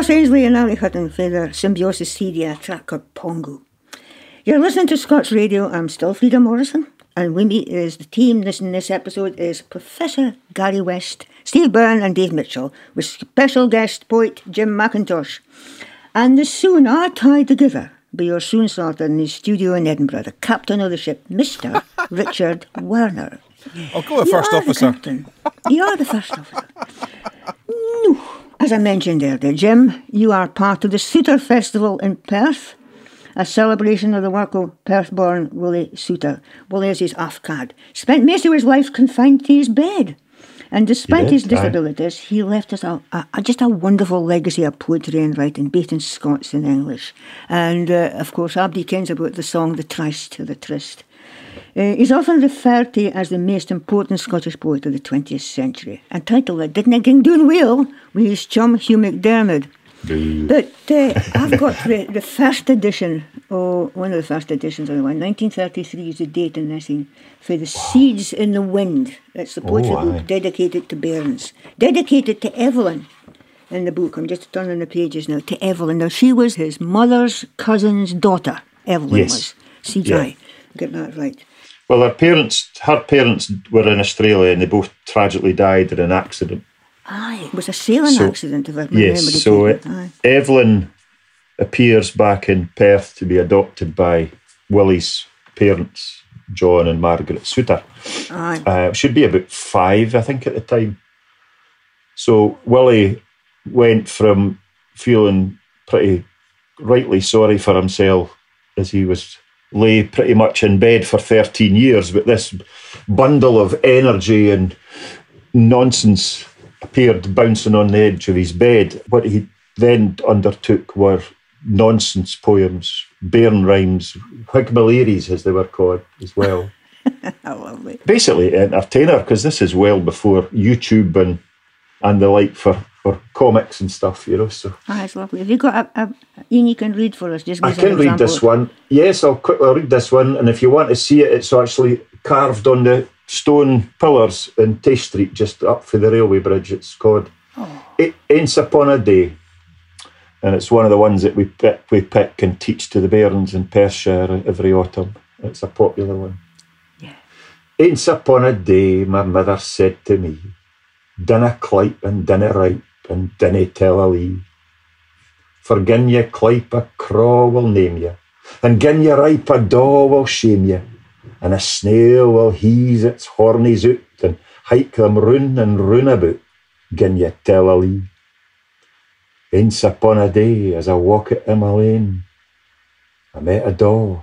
[SPEAKER 1] Ross Ainslie and Ali Hutton for their Symbiosis CD, a track called Pongo. You're listening to Scots Radio. I'm still Frieda Morrison, and with me is the team. This in this episode is Professor Gary West, Steve Byrne, and Dave Mitchell, with special guest poet Jim Mackintosh. And the soon are tied together by your soon starter in his studio in Edinburgh, the captain of the ship, Mr. Richard Werner.
[SPEAKER 2] I'll go with
[SPEAKER 1] You
[SPEAKER 2] first
[SPEAKER 1] are the
[SPEAKER 2] officer.
[SPEAKER 1] captain. You are the first officer. No. As I mentioned earlier, Jim, you are part of the Soutar Festival in Perth, a celebration of the work of Perth-born Willie Soutar. Willie is his Afcad. Spent most of his life confined to his bed. And despite
[SPEAKER 5] did,
[SPEAKER 1] his
[SPEAKER 5] aye.
[SPEAKER 1] disabilities, he left us a, a, a- just a wonderful legacy of poetry and writing, both in Scots and English. And, uh, of course, Abdi kens about the song The Tryst to the Tryst. Uh, he's often referred to as the most important Scottish poet of the 20th century, and titled it Didn't Ging Doing Well with his chum Hugh MacDiarmid. But uh, I've got the, the first edition, or one of the first editions of the one, 1933 is the date in this thing, for The Seeds in the Wind. That's the poetry
[SPEAKER 5] Oh,
[SPEAKER 1] book dedicated to Burns, dedicated to Evelyn in the book. I'm just turning the pages now. To Evelyn. Now, she was his mother's cousin's daughter, Evelyn
[SPEAKER 5] Yes.
[SPEAKER 1] was. CJ.
[SPEAKER 5] Yeah.
[SPEAKER 1] Get that right.
[SPEAKER 5] Well, her parents, her parents were in Australia, and they both tragically died in an accident.
[SPEAKER 1] Aye, it was a sailing
[SPEAKER 5] So-
[SPEAKER 1] accident, if I remember
[SPEAKER 5] Yes, so it, Evelyn appears back in Perth to be adopted by Willie's parents, John and Margaret Soutar.
[SPEAKER 1] Aye.
[SPEAKER 5] Uh, should be about five, I think, at the time. So Willie went from feeling pretty rightly sorry for himself as he was lay pretty much in bed for 13 years, but this bundle of energy and nonsense appeared bouncing on the edge of his bed. What he then undertook were nonsense poems, bairn rhymes, Whigmaleries as they were called as well
[SPEAKER 1] How lovely.
[SPEAKER 5] basically entertainer because this is well before YouTube and and the like for, for comics and stuff, you know. So oh,
[SPEAKER 1] Aye, it's lovely. Have you got a, a you can read for us? Just
[SPEAKER 5] I can read
[SPEAKER 1] example.
[SPEAKER 5] this one. Yes, I'll quickly read this one. And if you want to see it, it's actually carved on the stone pillars in Tay Street, just up for the railway bridge. It's called oh. "A- Aince Upon a Day. And it's one of the ones that we pick, we pick and teach to the bairns in Perthshire every autumn. It's a popular one. Aince upon a day, my mother said to me, Dinna clipe and dinna ripe and dinna tell a lee. For gin ye clipe a craw will name ye, and gin ye ripe a daw will shame ye, and a snail will hease its hornies out and hike them roon and roon about, gin ye tell a lee. Aince upon a day, as I walk at Emma Lane, I met a daw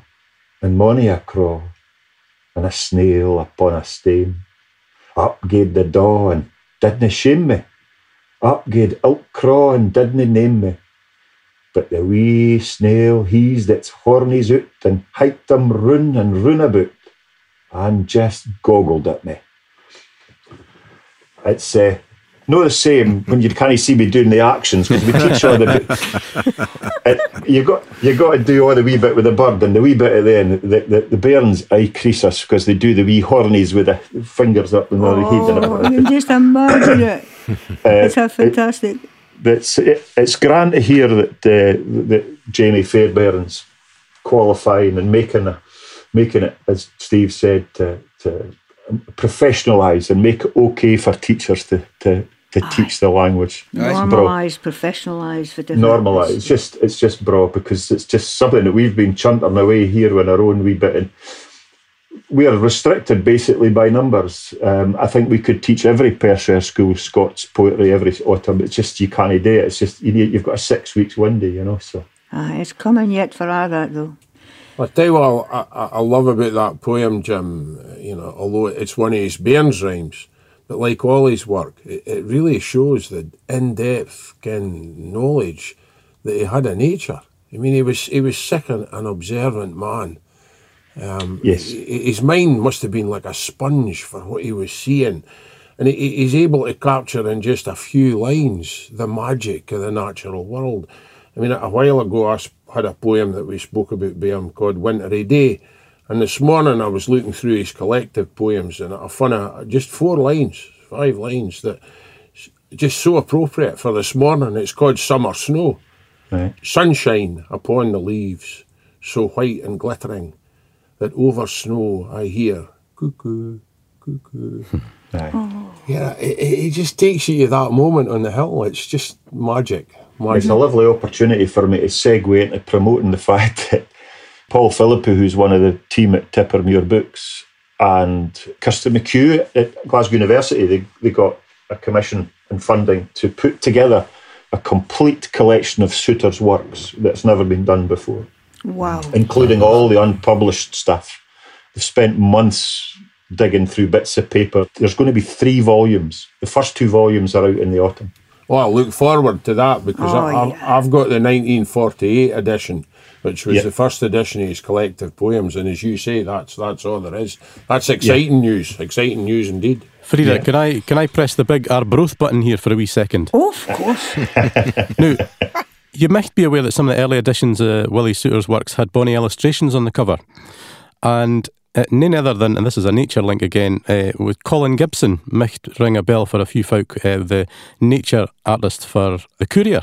[SPEAKER 5] and mony a craw, and a snail upon a stane. Up gaed the daw and didna shame me. Up gaed ilk craw and didna name me. But the wee snail he's its hornies out and hiked them roon and roon about, and just goggled at me. It's uh, not the same when you can't see me doing the actions because we teach all the. it, you got you got to do all the wee bit with the bird and the wee bit at the end. The the, the bairns eye crease us because they do the wee hornies with the fingers up in the head and
[SPEAKER 1] Oh,
[SPEAKER 5] everything.
[SPEAKER 1] you can just imagine it. It's a fantastic.
[SPEAKER 5] It's it, it's grand to hear that uh, that Jamie Fairbairn's qualifying and making a, making it, as Steve said, to, to professionalise and make it okay for teachers to to, to teach the language. It's bro-
[SPEAKER 1] Normalised, professionalised for different.
[SPEAKER 5] normalise. It's just it's just bra because it's just something that we've been chuntering away here in our own wee bit. And we are restricted basically by numbers. Um, I think we could teach every Perthshire school Scots poetry every autumn. It's just you can't do it. It's just you need, you've got a six weeks window, you know. So
[SPEAKER 1] Aye, it's coming yet for all that though.
[SPEAKER 4] I tell you what I, I, I love about that poem, Jim, you know, although it's one of his Bairns rhymes, but like all his work, it, it really shows the in-depth kin knowledge that he had of nature. I mean, he was he was sick and an observant man. Um,
[SPEAKER 5] Yes.
[SPEAKER 4] His mind must have been like a sponge for what he was seeing. And he- he, he's able to capture in just a few lines the magic of the natural world. I mean, a while ago, I had a poem that we spoke about by him called Wintry Day. And this morning, I was looking through his collective poems and I found a, just four lines, five lines that just so appropriate for this morning. It's called Summer Snow.
[SPEAKER 5] Right.
[SPEAKER 4] Sunshine upon the leaves, so white and glittering, that over snow I hear cuckoo, cuckoo.
[SPEAKER 5] Aye.
[SPEAKER 4] Yeah, it, it it just takes you to that moment on the hill. It's just magic.
[SPEAKER 5] It's a lovely opportunity for me to segue into promoting the fact that Paul Philippou, who's one of the team at Tippermuir Books, and Kirsteen McCue at Glasgow University, they, they got a commission and funding to put together a complete collection of Soutar's works that's never been done before,
[SPEAKER 1] Wow.
[SPEAKER 5] including all the unpublished stuff. They've spent months digging through bits of paper. There's going to be three volumes. The first two volumes are out in the autumn.
[SPEAKER 4] Well, I look forward to that because
[SPEAKER 1] Oh,
[SPEAKER 4] I, I've,
[SPEAKER 1] yeah.
[SPEAKER 4] I've got the 1948 edition, which was
[SPEAKER 5] Yeah.
[SPEAKER 4] the first edition of his collective poems, and as you say, that's that's all there is. That's exciting news. Exciting news indeed.
[SPEAKER 7] Frieda,
[SPEAKER 5] Yeah.
[SPEAKER 7] can I can I press the big Arbroath button here for a wee second?
[SPEAKER 1] Oh, of course.
[SPEAKER 7] now, you might be aware that some of the early editions of Willie Soutar's works had bonny illustrations on the cover. And uh, none other than, and this is a nature link again, uh, with Colin Gibson, might ring a bell for a few folk, uh, the nature artist for The Courier.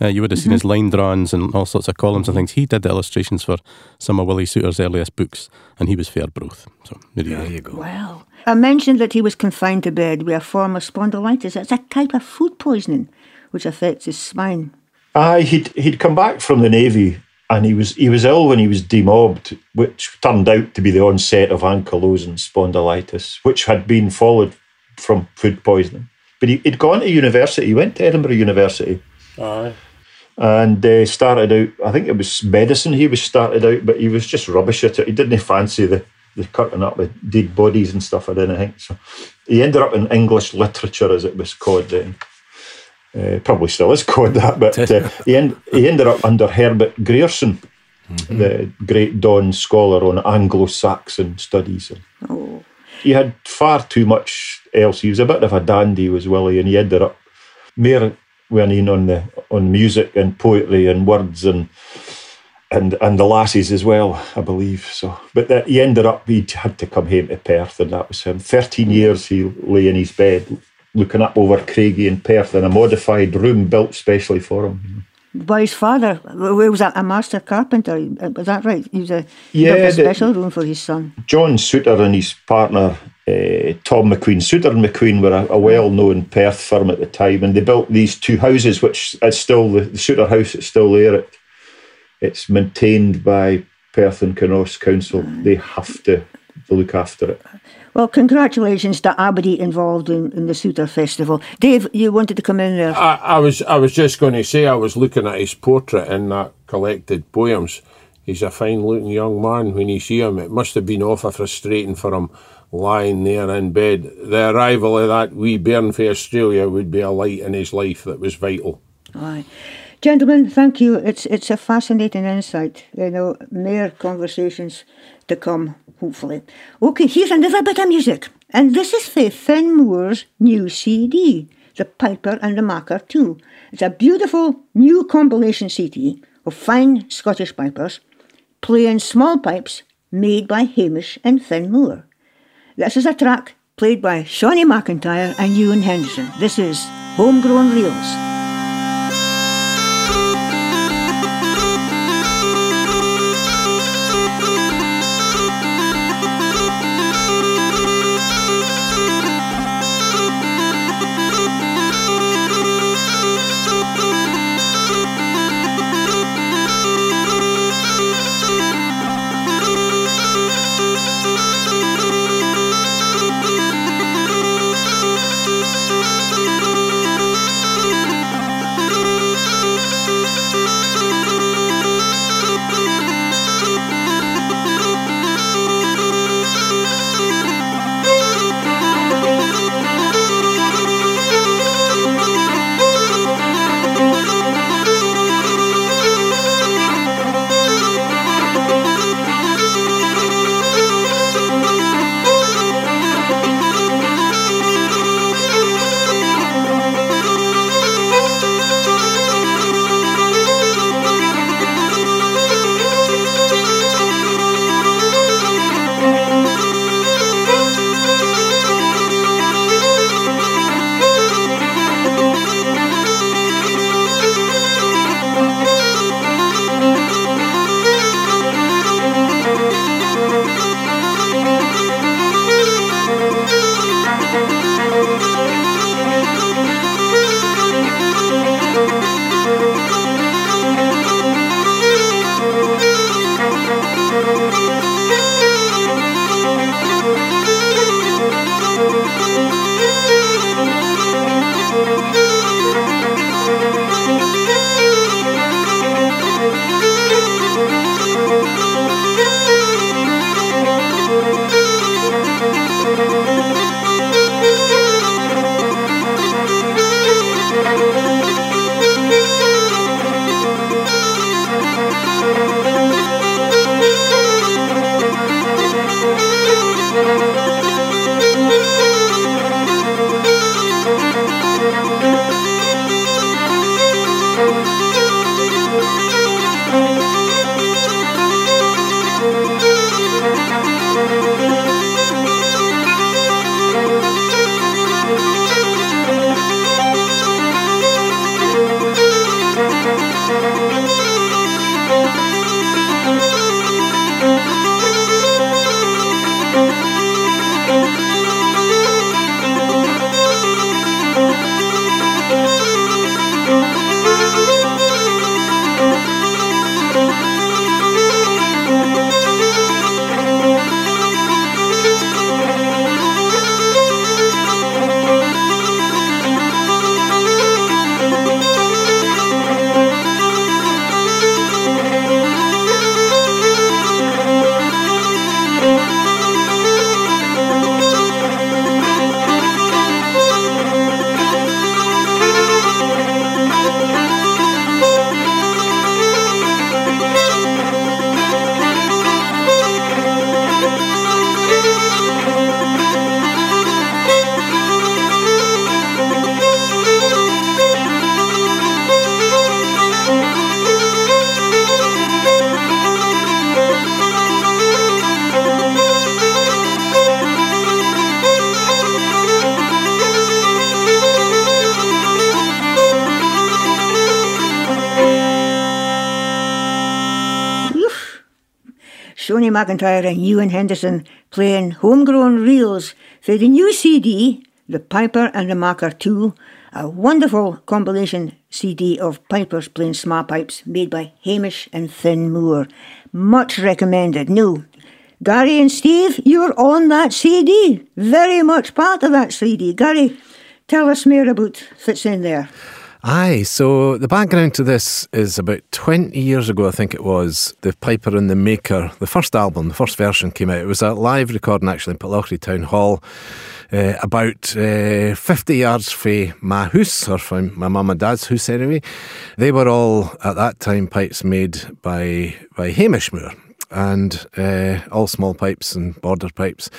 [SPEAKER 7] Uh, you would have seen his line drawings and all sorts of columns and things. He did the illustrations for some of Willie Soutar's earliest books, and he was fair Broth. So there you go.
[SPEAKER 3] There you go.
[SPEAKER 1] Wow. I mentioned that he was confined to bed with a form of spondylitis. It's a type of food poisoning which affects his spine.
[SPEAKER 5] Aye, he'd he'd come back from the navy and he was he was ill when he was demobbed, which turned out to be the onset of ankylosing spondylitis, which had been followed from food poisoning. But he, he'd gone to university. He went to Edinburgh University
[SPEAKER 4] Aye.
[SPEAKER 5] and uh, started out. I think it was medicine. He was started out, but he was just rubbish at it. He didn't fancy the the cutting up the dead bodies and stuff. I didn't think so. He ended up in English literature, as it was called then. Uh, probably still is called that, but uh, he, end, he ended up under Herbert Grierson, the great Donne scholar on Anglo-Saxon studies.
[SPEAKER 1] Oh,
[SPEAKER 5] He had far too much else. He was a bit of a dandy, was Willie, and he ended up more went in on the on music and poetry and words and and and the lassies as well, I believe. So, but that he ended up he had to come home to Perth, and that was him. Thirteen years he lay in his bed, looking up over Craigie in Perth in a modified room built specially for him.
[SPEAKER 1] by his father, who was a, a master carpenter. Was that right? He was a he
[SPEAKER 5] Yeah,
[SPEAKER 1] a
[SPEAKER 5] the-
[SPEAKER 1] special room for his son.
[SPEAKER 5] John Soutar and his partner uh, Tom McQueen. Soutar and McQueen were a, a well-known Perth firm at the time, and they built these two houses, which is still the, the Soutar house is still there. It, it's maintained by Perth and Kinross Council. They have to look after it.
[SPEAKER 1] Well, congratulations to everybody involved in, in the Soutar Festival. Dave, you wanted to come in there.
[SPEAKER 4] I, I was I was just going to say I was looking at his portrait in that collected poems. He's a fine looking young man when you see him. It must have been awful frustrating for him lying there in bed. The arrival of that wee bairn for Australia would be a light in his life that was vital.
[SPEAKER 1] Aye. Gentlemen, thank you. It's it's a fascinating insight. You know, more conversations to come, hopefully. Okay, here's another bit of music. And this is for Fin Moore's new CD, The Piper and the Maker 2. It's a beautiful new compilation CD of fine Scottish pipers playing small pipes made by Hamish and Finn Moore. This is a track played by Shawnee McIntyre and Ewan Henderson. This is Homegrown Reels. McIntyre and Ewan Henderson playing homegrown reels for the new CD, The Piper and the Maker 2, a wonderful compilation CD of pipers playing small pipes made by Hamish and Fin Moore. Much recommended. No, Gary and Steve, you're on that CD. Very much part of that CD. Gary, tell us more about what's in there.
[SPEAKER 3] Aye, so the background to this is about 20 years ago, I think it was, The Piper and the Maker, the first album, the first version came out. It was a live recording actually in Pitlochry Town Hall, uh, about uh, 50 yards from my house, or from my mum and dad's house anyway. They were all, at that time, pipes made by, by Hamish Moore and uh, all small pipes and border pipes.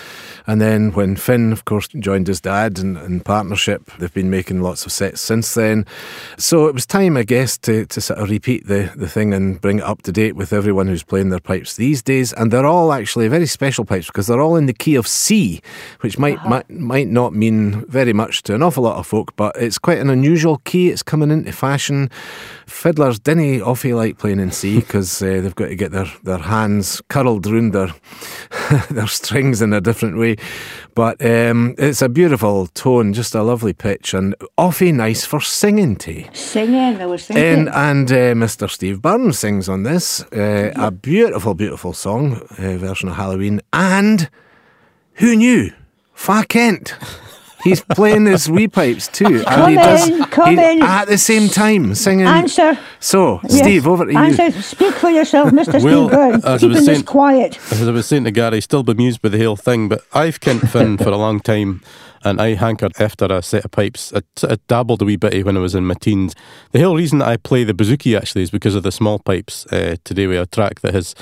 [SPEAKER 3] And then when Fin, of course, joined his dad in, in, partnership, they've been making lots of sets since then. So it was time, I guess, to, to sort of repeat the, the thing and bring it up to date with everyone who's playing their pipes these days. And they're all actually very special pipes because they're all in the key of C, which might, uh-huh. might, might not mean very much to an awful lot of folk, but it's quite an unusual key. It's coming into fashion. Fiddlers didn't awfully like playing in C because uh, they've got to get their, their hands curled round their, their strings in a different way. But um, it's a beautiful tone, just a lovely pitch, and awfully nice for singing to.
[SPEAKER 1] Singing, I was thinking.
[SPEAKER 3] And, and uh, Mr. Steve Byrne sings on this. Uh, a beautiful, beautiful song, uh, version of Halloween. And who knew? Fa Kent. He's playing his wee pipes too,
[SPEAKER 1] come and he does come he, in.
[SPEAKER 3] at the same time singing.
[SPEAKER 1] Answer.
[SPEAKER 3] So, yes. Steve, over to
[SPEAKER 1] Answer. you. Speak for yourself, Mr. well, Steve Byrne. Keeping saying, this quiet.
[SPEAKER 7] As I was saying to Gary, still bemused by the whole thing, but I've kent Fin for a long time and I hankered after a set of pipes. I, I dabbled a wee bit when I was in my teens. The whole reason that I play the bouzouki actually is because of the small pipes. Uh, today we have a track that his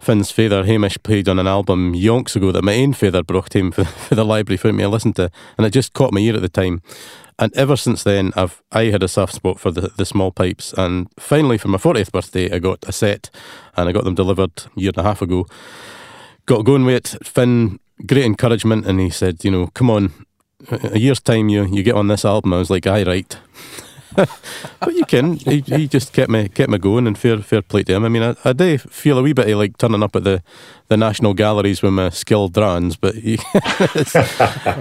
[SPEAKER 7] Fin's father Hamish played on an album yonks ago that my own father brought him for, for the library for me to listen to, and it just caught my ear at the time. And ever since then, I've I had a soft spot for the, the small pipes. And finally, for my 40th birthday, I got a set, and I got them delivered a year and a half ago. Got going with it. Finn, great encouragement, and he said, you know, come on, a year's time you you get on this album. I was like, aye, right. but you can. He, he just kept me kept me going, and fair fair play to him. I mean, I, I do feel a wee bit of like turning up at the, the national galleries with my skilled drans, but he, it's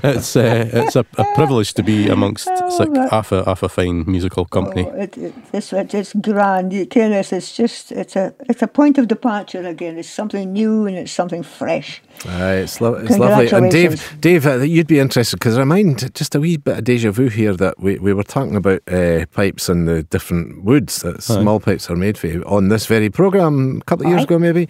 [SPEAKER 7] it's, uh, it's a, a, privilege to be amongst oh, like half a half a fine musical company.
[SPEAKER 1] Oh, it, it, it's it's grand. You can it's just it's a it's a point of departure again. It's something new and it's something fresh.
[SPEAKER 3] Uh, it's, lo- it's lovely. And Dave, Dave, uh, you'd be interested because I mind just a wee bit of deja vu here that we, we were talking about uh, pipes and the different woods that small pipes are made for on this very programme a couple of years Aye. ago, maybe.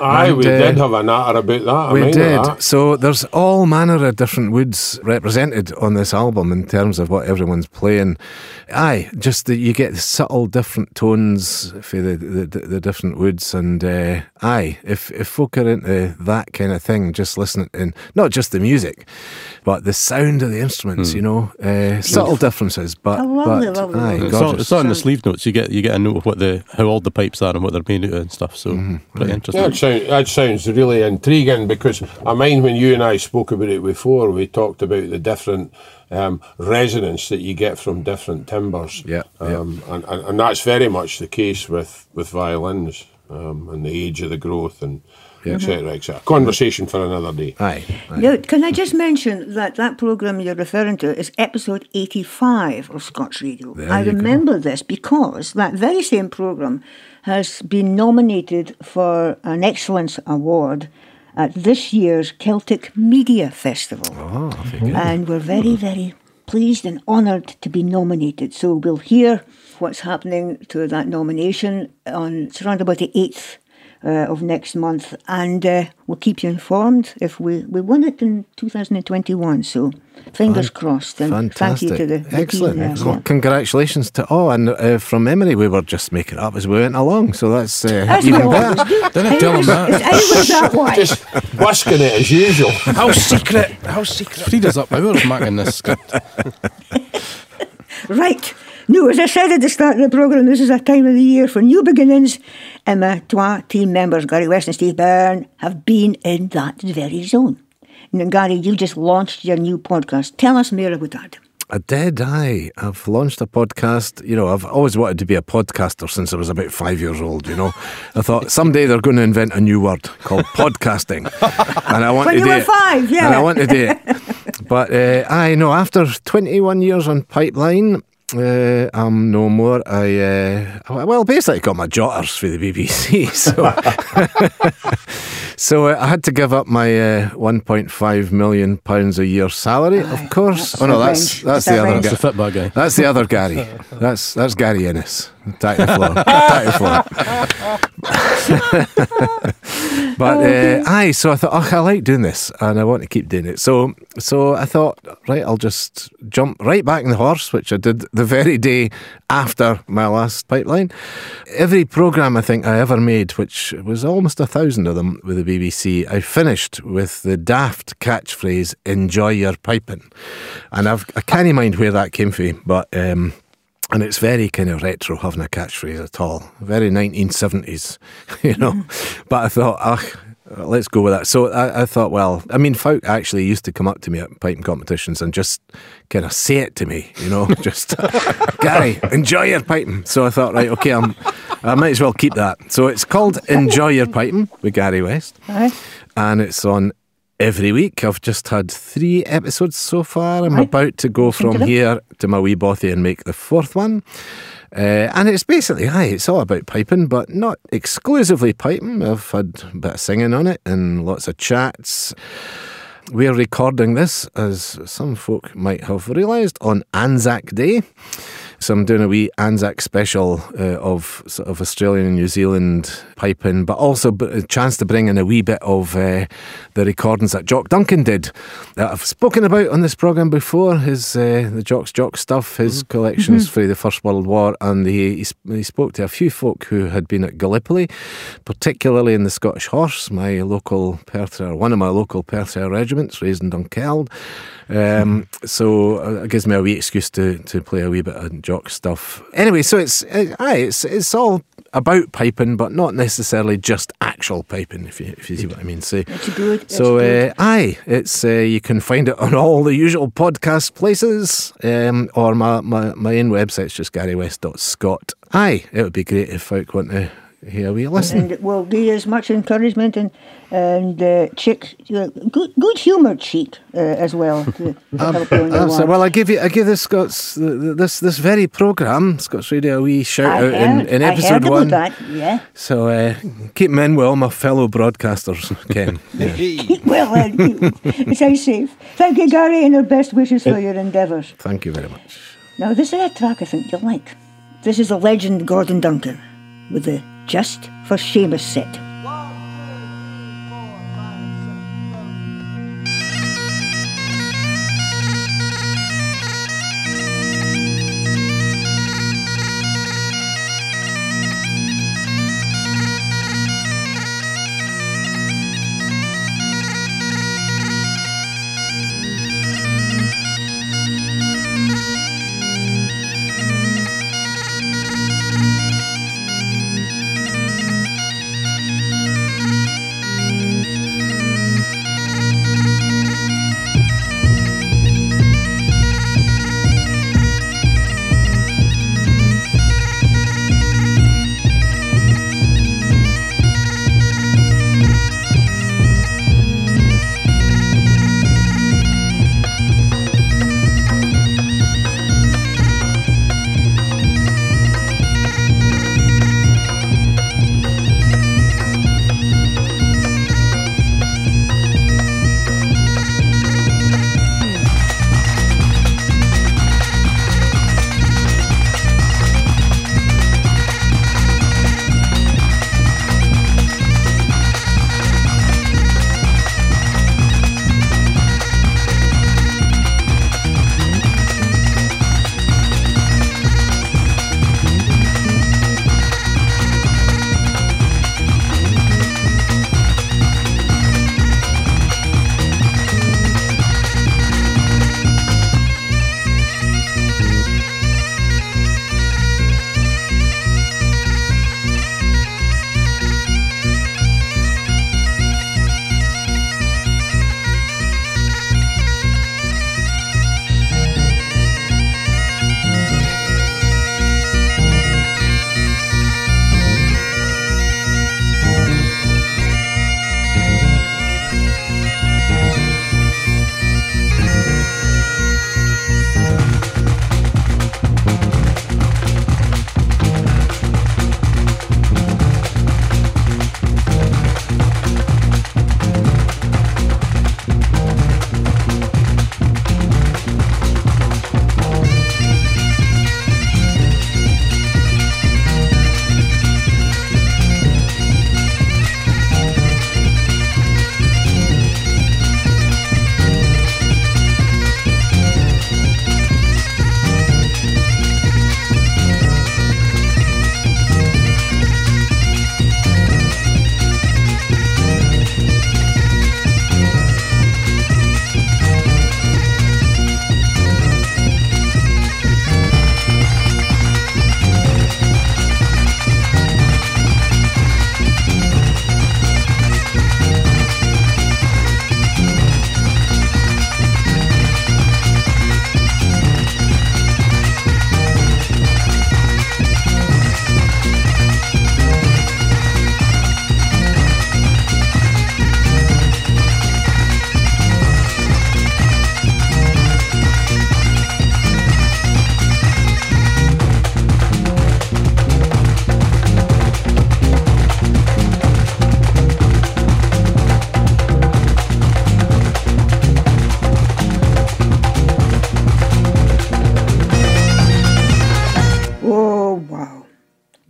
[SPEAKER 4] Aye, and, we uh, did have a natter about that.
[SPEAKER 3] We did. That. So there's all manner of different woods represented on this album in terms of what everyone's playing. Aye, just that you get subtle different tones for the, the, the, the different woods. And uh, aye, if, if folk are into that kind of thing, just listening in, not just the music, but the sound of the instruments, mm. you know, uh, subtle differences. But,
[SPEAKER 1] lovely, but lovely, aye,
[SPEAKER 7] it's, all, it's all in the sleeve notes. You get you get a note of what the how old the pipes are and what they're made out of and stuff. So mm-hmm. pretty interesting.
[SPEAKER 4] That, sound, that sounds really intriguing because I mind when you and I spoke about it before, we talked about the different um, resonance that you get from different timbres.
[SPEAKER 3] Yeah,
[SPEAKER 4] um, yeah. And, and, and that's very much the case with with violins um, and the age of the growth and etc. etc. Conversation for another day.
[SPEAKER 3] Aye.
[SPEAKER 1] aye. Now, can I just mention that that programme you're referring to is episode 85 of Scots Radio?
[SPEAKER 3] There
[SPEAKER 1] I remember go. this because that very same programme has been nominated for an Excellence Award at this year's Celtic Media Festival.
[SPEAKER 3] Oh,
[SPEAKER 1] and we're very, very pleased and honoured to be nominated. So we'll hear what's happening to that nomination on it's around about the 8th uh, of next month, and uh, we'll keep you informed if we, we won it in 2021. So fingers crossed, and
[SPEAKER 3] Fantastic.
[SPEAKER 1] thank you to the, the
[SPEAKER 3] excellent.
[SPEAKER 1] Team
[SPEAKER 3] excellent. Congratulations to all, and uh, from memory, we were just making up as we went along, so that's, uh, even better.
[SPEAKER 7] Didn't tell them that.
[SPEAKER 1] It's that way.
[SPEAKER 4] Just whisking it as usual.
[SPEAKER 2] How secret? How secret?
[SPEAKER 7] Frieda's up hours marking this script.
[SPEAKER 1] right. No, as I said at the start of the programme, this is a time of the year for new beginnings, and my two team members, Gary West and Steve Byrne, have been in that very zone. And Gary, you just launched your new podcast. Tell us more about that.
[SPEAKER 3] I did, aye. I've launched a podcast. You know, I've always wanted to be a podcaster since I was about five years old, you know. I thought someday they're going to invent a new word called podcasting. and I want
[SPEAKER 1] When
[SPEAKER 3] to
[SPEAKER 1] you
[SPEAKER 3] do
[SPEAKER 1] were
[SPEAKER 3] it.
[SPEAKER 1] five, yeah.
[SPEAKER 3] And I want to do it. But uh, I know after 21 years on Pipeline, uh, I'm no more. I uh, well, basically got my jotters for the BBC, so so uh, I had to give up my uh, 1.5 million pounds a year salary. Of course,
[SPEAKER 1] that's
[SPEAKER 3] oh no, that's
[SPEAKER 1] range.
[SPEAKER 3] that's
[SPEAKER 1] That's
[SPEAKER 3] the
[SPEAKER 1] the
[SPEAKER 3] other
[SPEAKER 1] range.
[SPEAKER 3] guy.
[SPEAKER 7] It's the football guy.
[SPEAKER 3] That's the other Gary. That's that's Gary Ennis. Tap the floor. Tap the floor. but uh, aye, so I thought, oh, I like doing this, and I want to keep doing it. So so I thought, right, I'll just jump right back in the horse, which I did the very day after my last pipeline. Every program I think I ever made, which was almost a thousand of them with the BBC, I finished with the daft catchphrase "Enjoy your piping," and I've I can't mind where that came from, but. Um, and it's very kind of retro having a catchphrase at all. Very 1970s, you know. But I thought, ah, let's go with that. So I, I thought, well, I mean, folk actually used to come up to me at piping competitions and just kind of say it to me, you know, just, Gary, enjoy your piping. So I thought, right, okay, I'm, I might as well keep that. So it's called Enjoy Your Piping with Gary West
[SPEAKER 1] Aye.
[SPEAKER 3] and it's on every week. I've just had three episodes so far. I'm
[SPEAKER 1] Aye.
[SPEAKER 3] about to go from here to my wee bothy and make the fourth one. Uh, and it's basically, aye, it's all about piping, but not exclusively piping. I've had a bit of singing on it and lots of chats. We're recording this, as some folk might have realised, on Anzac Day. So I'm doing a wee Anzac special uh, of sort of Australian and New Zealand piping, but also a chance to bring in a wee bit of uh, the recordings that Jock Duncan did that I've spoken about on this program before. His uh, the Jock's Jock stuff, his collections for the First World War, and he, he he spoke to a few folk who had been at Gallipoli, particularly in the Scottish Horse, my local Perthshire, one of my local Perthshire regiments, raised in Dunkeld. Um, so uh, it gives me a wee excuse to, to play a wee bit of jock stuff. Anyway, so it's uh, aye, it's it's all about piping, but not necessarily just actual piping. If you if you see what I mean. So
[SPEAKER 1] It's good. It's
[SPEAKER 3] so
[SPEAKER 1] good.
[SPEAKER 3] uh, aye, it's uh, you can find it on all the usual podcast places, um, or my, my my own website's just garywest.scot. Aye, it would be great if folk want to hear We wee listen.
[SPEAKER 1] and it will give you as much encouragement and and uh, chick, uh, good good humoured cheek uh, as well to, to help you on your
[SPEAKER 3] Absolutely.
[SPEAKER 1] walk.
[SPEAKER 3] Well, I give you, I give the Scots the, the, this this very program, Scots Radio, a wee shout
[SPEAKER 1] I
[SPEAKER 3] out in,
[SPEAKER 1] heard-
[SPEAKER 3] in
[SPEAKER 1] I
[SPEAKER 3] episode
[SPEAKER 1] heard about
[SPEAKER 3] one.
[SPEAKER 1] that. Yeah.
[SPEAKER 3] So uh, keep them in with all my fellow broadcasters, Ken. Yeah.
[SPEAKER 1] well, uh, it's very safe. Thank you, Gary, and our best wishes for your endeavours.
[SPEAKER 3] Thank you very much.
[SPEAKER 1] Now, this is a track I think you'll like. This is the legend Gordon Duncan with the Just for Seamus set.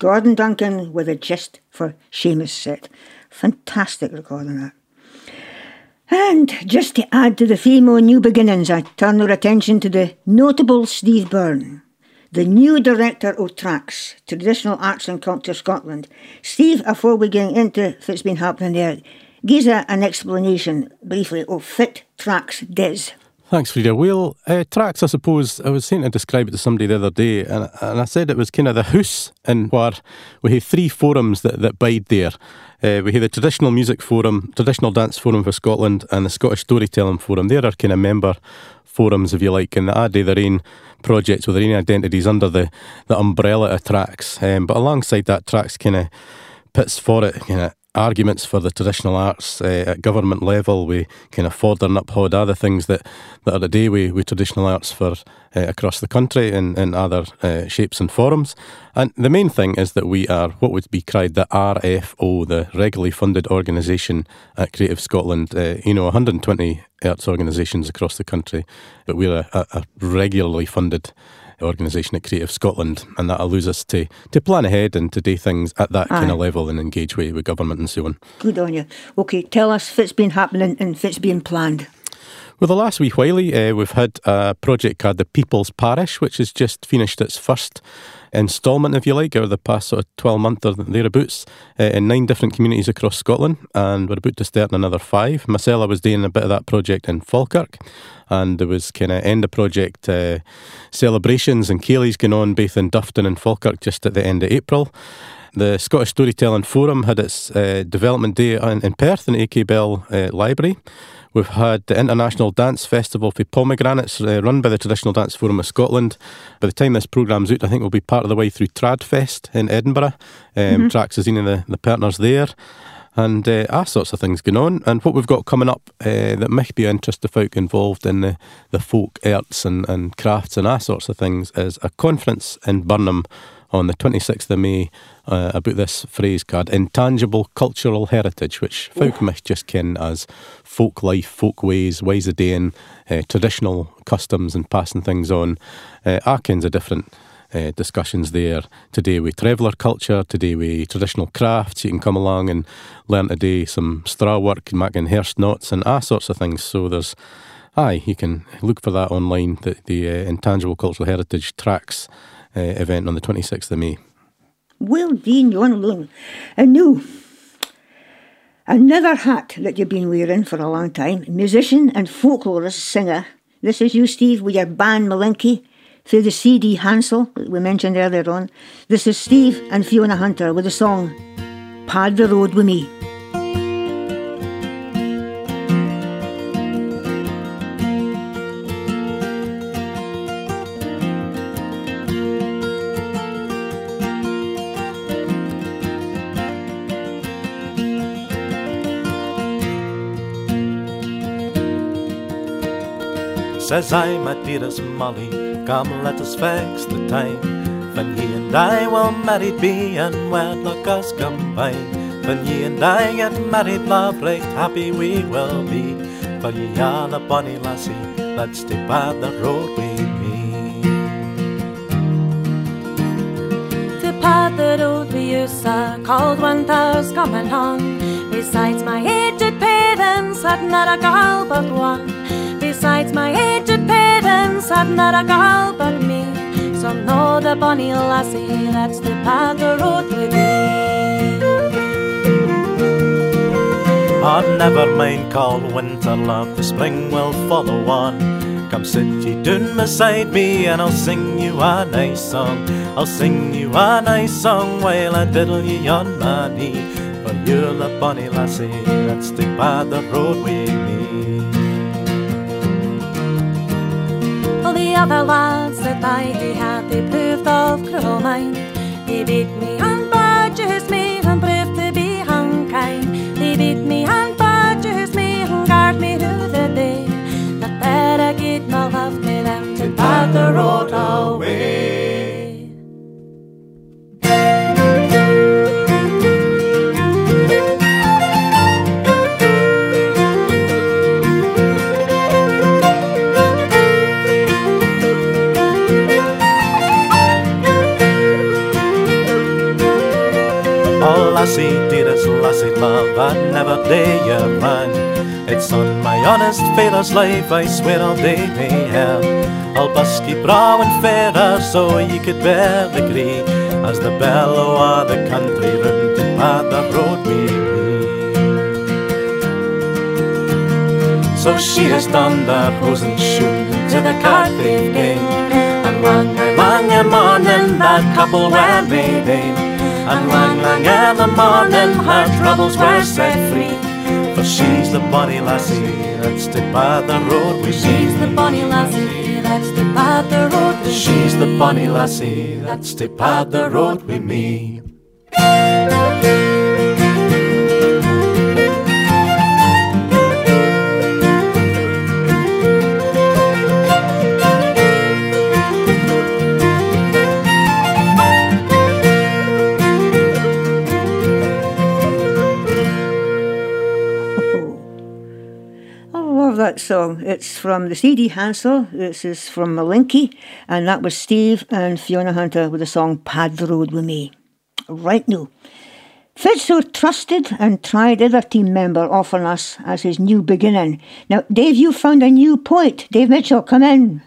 [SPEAKER 1] Gordon Duncan with a Just for Seumas set. Fantastic recording that. And just to add to the theme of new beginnings, I turn our attention to the notable Steve Byrne, the new director of TRACS, Traditional Arts and Culture Scotland. Steve, before we get into what's been happening there, gives an explanation briefly of Fit TRACS Des.
[SPEAKER 7] Thanks, Frieda. Well, uh, TRACS, I suppose, I was saying to describe it to somebody the other day, and, and I said it was kind of the house in where we have three forums that, that bide there. Uh, we have the Traditional Music Forum, Traditional Dance Forum for Scotland, and the Scottish Storytelling Forum. They're our kind of member forums, if you like, and they add their own projects with their own identities under the, the umbrella of TRACS. Um, but alongside that, TRACS kind of pits for it, kind of arguments for the traditional arts uh, at government level. We kind of further and uphold other things that, that are today with, with traditional arts for uh, across the country in, in other uh, shapes and forms. And the main thing is that we are what would be cried the RFO, the regularly funded organisation at Creative Scotland. Uh, you know, 120 arts organisations across the country, but we're a, a regularly funded organisation at Creative Scotland, and that allows us to, to plan ahead and to do things at that kind of level and engage with, with government and so on.
[SPEAKER 1] Good on you. Okay, tell us if it's been happening and if it's being planned.
[SPEAKER 7] Well, the last wee while, uh, we've had a project called the People's Parish, which has just finished its first instalment, if you like, over the past sort of 12 months or thereabouts uh, in nine different communities across Scotland. And we're about to start in another five. Myself, I was doing a bit of that project in Falkirk. And there was kind of end of project uh, celebrations and Ceilidhs going on both in Dufftown and Falkirk just at the end of April. The Scottish Storytelling Forum had its uh, development day in, Perth in AK Bell Library. We've had the International Dance Festival for Pomegranates uh, run by the Traditional Dance Forum of Scotland. By the time this programme's out, I think we'll be part of the way through Tradfest in Edinburgh. Um, mm-hmm. TRACS is the, the partners there. And uh, all sorts of things going on. And what we've got coming up uh, that might be of interest to folk involved in the, the folk arts and, and crafts and all sorts of things is a conference in Birnam on the 26th of May uh, about this phrase called intangible cultural heritage, which folk might just ken as folk life, folk ways, ways of doing, uh, traditional customs and passing things on. Uh, all kinds of different uh, discussions there. Today with traveller culture, today with traditional crafts. You can come along and learn today some straw work, making hairst knots and all sorts of things. So there's, aye, you can look for that online, the, the Intangible Cultural Heritage TRACS event on the 26th of May.
[SPEAKER 1] Well, Dean, you're alone. And no, another hat that you've been wearing for a long time, musician and folklorist singer. This is you, Steve, with your band Malinky through the CD Hansel that we mentioned earlier on. This is Steve and Fiona Hunter with the song Pad the Road with Me.
[SPEAKER 6] Says I, my dearest Molly, come let us fix the time. When ye and I will married be and wedlock us combine. When ye and I get married, love, right happy we will be. For ye are the bonny lassie, let's take by the road.
[SPEAKER 11] To part the road we you, sir, called one thousand coming on. Besides my aged parents, had not a girl but one. Besides my aged parents had not a gal but me. So know the bonny lassie that's the path the road with me.
[SPEAKER 6] Oh, never mind cold winter love, the spring will follow on. Come sit ye down beside me and I'll sing you a nice song. I'll sing you a nice song while I diddle ye on my knee. For you're the bonny lassie that's the by the road with me
[SPEAKER 11] other lads that I he had, they of cruel mind. They beat me and badgers me and proved to be unkind. They beat me and badgers me and guard me through the day. That better get my love to them to path the road away.
[SPEAKER 6] I never day you rang. It's on my honest father's life, I swear I'll day me hair. I'll busky brow and fairer, so ye could bear the grey, as the bellow of the country round by the road we So she has done the hose and to the Cardiff game. And long, long a morning that couple were mating. And long, long in the morning her troubles were set free. For she's the bonny lassie that stood by the road with
[SPEAKER 11] She's the bonny lassie that stood by the road with
[SPEAKER 6] She's the bonny lassie that stood by the road with me.
[SPEAKER 1] That song. It's from the CD Hansel. This is from Malinky, and that was Steve and Fiona Hunter with the song Pad the Road with Me. Right now. Fitzo trusted and tried other team member offering us as his new beginning. Now, Dave, you found a new point. Dave Mitchell, come in.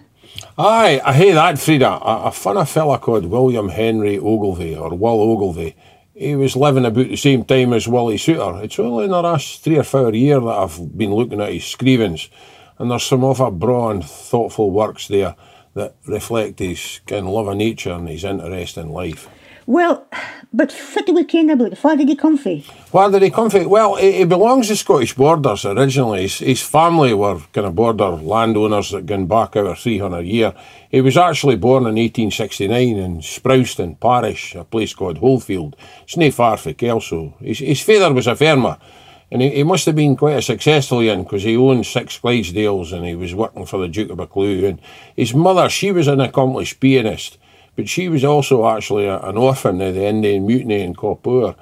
[SPEAKER 4] Aye, I hear that, Frieda. A, a funny fella called William Henry Ogilvie, or Will Ogilvie. He was living about the same time as Willie Soutar. It's only in the last three or four years that I've been looking at his screevings, and there's some other broad thoughtful works there that reflect his kind of love of nature and his interest in life.
[SPEAKER 1] Well, but we ken about? Where did he come from?
[SPEAKER 4] Where did he come from? Well, he, he belongs to Scottish Borders originally. His, his family were kind of border landowners that gone back over 300 years. He was actually born in 1869 in Sprouston Parish, a place called Holefield. It's not far from Kelso. His, his father was a farmer, and he, he must have been quite a successful one because he owned six Clydesdales and he was working for the Duke of Buccleuch. And his mother, she was an accomplished pianist, but she was also actually a, an orphan of the Indian Mutiny in Cawnpore.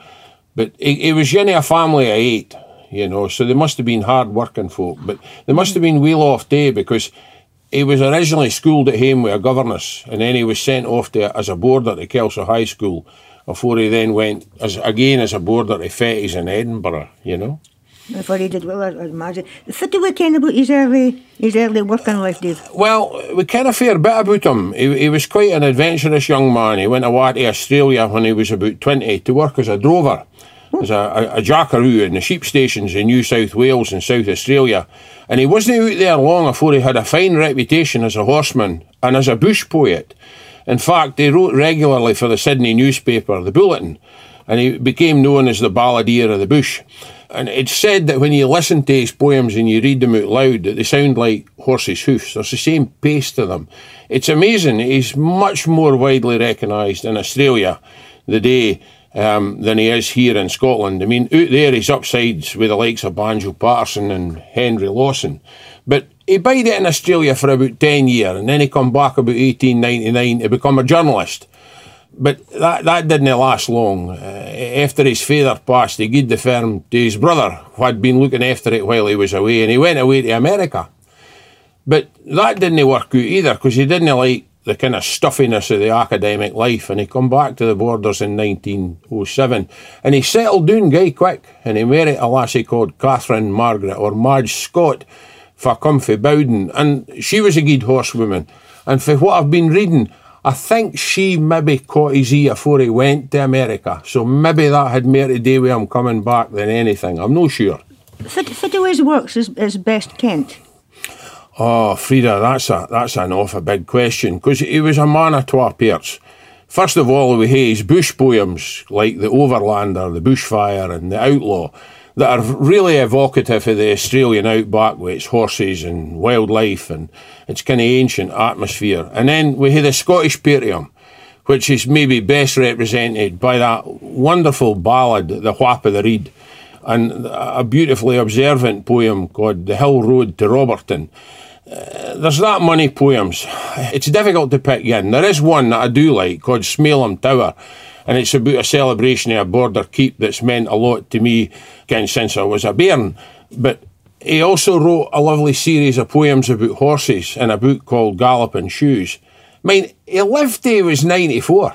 [SPEAKER 4] But it, he was in a family of eight, you know, so they must have been hard working folk. But they must have been wheel off day because he was originally schooled at home with a governess and then he was sent off to as a boarder to Kelso High School before he then went as again as a boarder to Fettes in Edinburgh, you know.
[SPEAKER 1] Before he did well, I- I'd imagine. What do we ken about his early, his early working life, Dave?
[SPEAKER 4] Well, we kind of fair bit about him. He, he was quite an adventurous young man. He went away to Australia when he was about 20 to work as a drover, as a, a, a jackaroo in the sheep stations in New South Wales and South Australia. And he wasn't out there long before he had a fine reputation as a horseman and as a bush poet. In fact, he wrote regularly for the Sydney newspaper, The Bulletin, and he became known as the balladeer of the bush. And it's said that when you listen to his poems and you read them out loud, that they sound like horses' hoofs. There's the same pace to them. It's amazing. He's much more widely recognised in Australia the day um, than he is here in Scotland. I mean, out there he's upsides with the likes of Banjo Paterson and Henry Lawson. But he bided in Australia for about 10 years and then he come back about 1899 to become a journalist. But that, that didn't last long. Uh, after his father passed, he gave the firm to his brother, who had been looking after it while he was away, and he went away to America. But that didn't work out either, because he didn't like the kind of stuffiness of the academic life, and he come back to the borders in 1907, and he settled down guy quick, and he married a lassie called Catherine Margaret, or Marge Scott, for come from Bowden, and she was a good horsewoman. And for what I've been reading, I think she maybe caught his ear before he went to America. So maybe that had more to do with him coming back than anything. I'm not sure.
[SPEAKER 1] What, what do his works is, is best kent?
[SPEAKER 4] Oh, Frieda, that's a that's an awful big question because he was a man of twa parts. First of all, we have his bush poems like the Overlander, the Bushfire, and the Outlaw that are really evocative of the Australian outback with its horses and wildlife and its kind of ancient atmosphere. And then we have the Scottish Patrium, which is maybe best represented by that wonderful ballad, The Whaup of the Rede, and a beautifully observant poem called The Hill Road to Roberton. Uh, there's that many poems. It's difficult to pick in. There is one that I do like called Smailholm Tower, and it's about a celebration of a border keep that's meant a lot to me since I was a bairn. But he also wrote a lovely series of poems about horses in a book called Galloping Shoes. I mean, he lived till he was 94.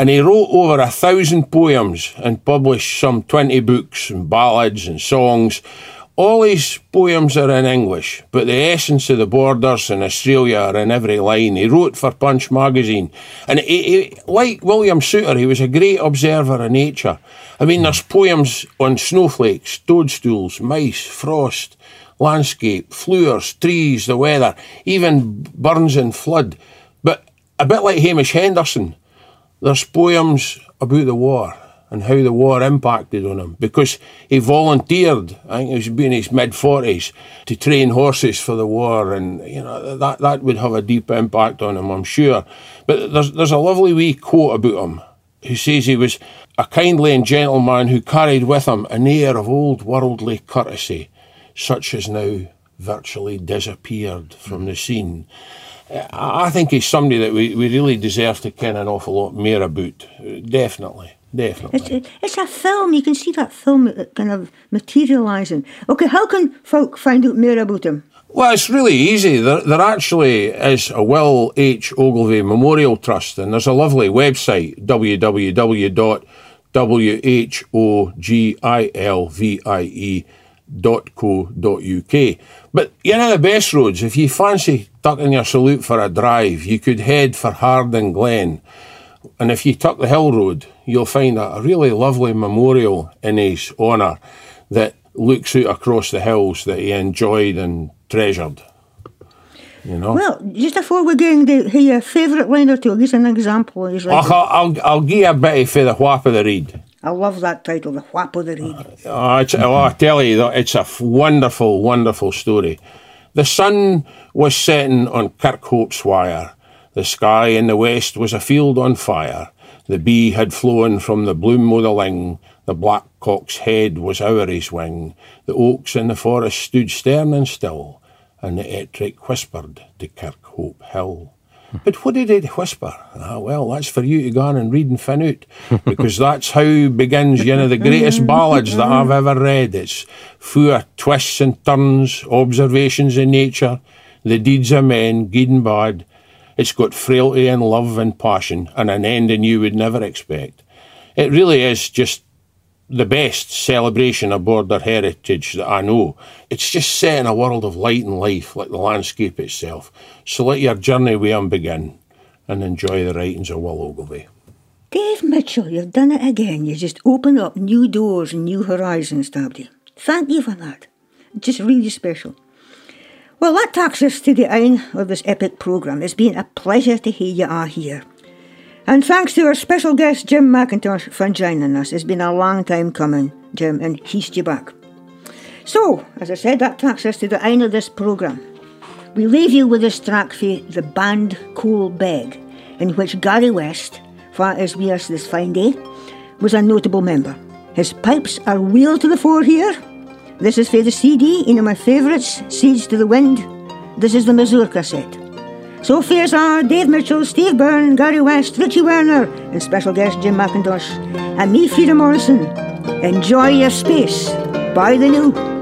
[SPEAKER 4] And he wrote over a thousand poems and published some 20 books and ballads and songs. All his poems are in English, but the essence of the borders in Australia are in every line. He wrote for Punch magazine. And he, he, like William Soutar, he was a great observer of nature. I mean, there's poems on snowflakes, toadstools, mice, frost, landscape, flowers, trees, the weather, even burns and flood. But a bit like Hamish Henderson, there's poems about the war and how the war impacted on him because he volunteered. I think he was in his mid forties to train horses for the war, and you know that that would have a deep impact on him, I'm sure. But there's there's a lovely wee quote about him who says he was a kindly and gentle man who carried with him an air of old worldly courtesy, such as now virtually disappeared from the scene. I think he's somebody that we, we really deserve to ken an awful lot more about. Definitely, definitely.
[SPEAKER 1] It's, it's a film. You can see that film kind of materialising. Okay, how can folk find out more about him?
[SPEAKER 4] Well, it's really easy. There, there actually is a Will H. Ogilvie Memorial Trust, and there's a lovely website, www.whogilvie.co.uk. But you know the best roads, if you fancy tucking your salute for a drive, you could head for Harding Glen. And if you tuck the hill road, you'll find a really lovely memorial in his honour that looks out across the hills that he enjoyed and treasured. You know?
[SPEAKER 1] Well, just before we're going to hear your favourite line or two, give us an example. Like,
[SPEAKER 4] I'll, I'll, I'll give you a bit for the Whaup of the Rede.
[SPEAKER 1] I love that title, The Whaup of the Rede.
[SPEAKER 4] Uh, oh, it's, oh, I tell you, it's a wonderful, wonderful story. The sun was setting on Kirkhope's wire. The sky in the west was a field on fire. The bee had flown from the bloom o' the ling. The blackcock's head was ower his wing. The oaks in the forest stood stern and still, and the Ettrick whispered to Kirkhope Hill. But what did it whisper? Ah, well, that's for you to go on and read and find out, because that's how begins, you know, the greatest ballads that I've ever read. It's full of twists and turns, observations in nature, the deeds of men, good and bad. It's got frailty and love and passion, and an ending you would never expect. It really is just the best celebration of border heritage that I know. It's just set in a world of light and life, like the landscape itself. So let your journey with him begin and enjoy the writings of Will Ogilvie.
[SPEAKER 1] Dave Mitchell, you've done it again. You just opened up new doors and new horizons, Dabdy. Thank you for that. Just really special. Well, that takes us to the end of this epic programme. It's been a pleasure to hear you are here. And thanks to our special guest, Jim Mackintosh, for joining us. It's been a long time coming, Jim, and he's you back. So, as I said, that takes us to the end of this programme. We leave you with this track for the band Ceolbeg, in which Gary West, far as we are this fine day, was a notable member. His pipes are wheeled to the fore here. This is for the CD, one of my favourites, Seeds to the Wind. This is the Mazurka set. So fares are Dave Mitchell, Steve Byrne, Gary West, Richie Werner, and special guest Jim Mackintosh, and me, Frieda Morrison. Enjoy your space. Buy the new.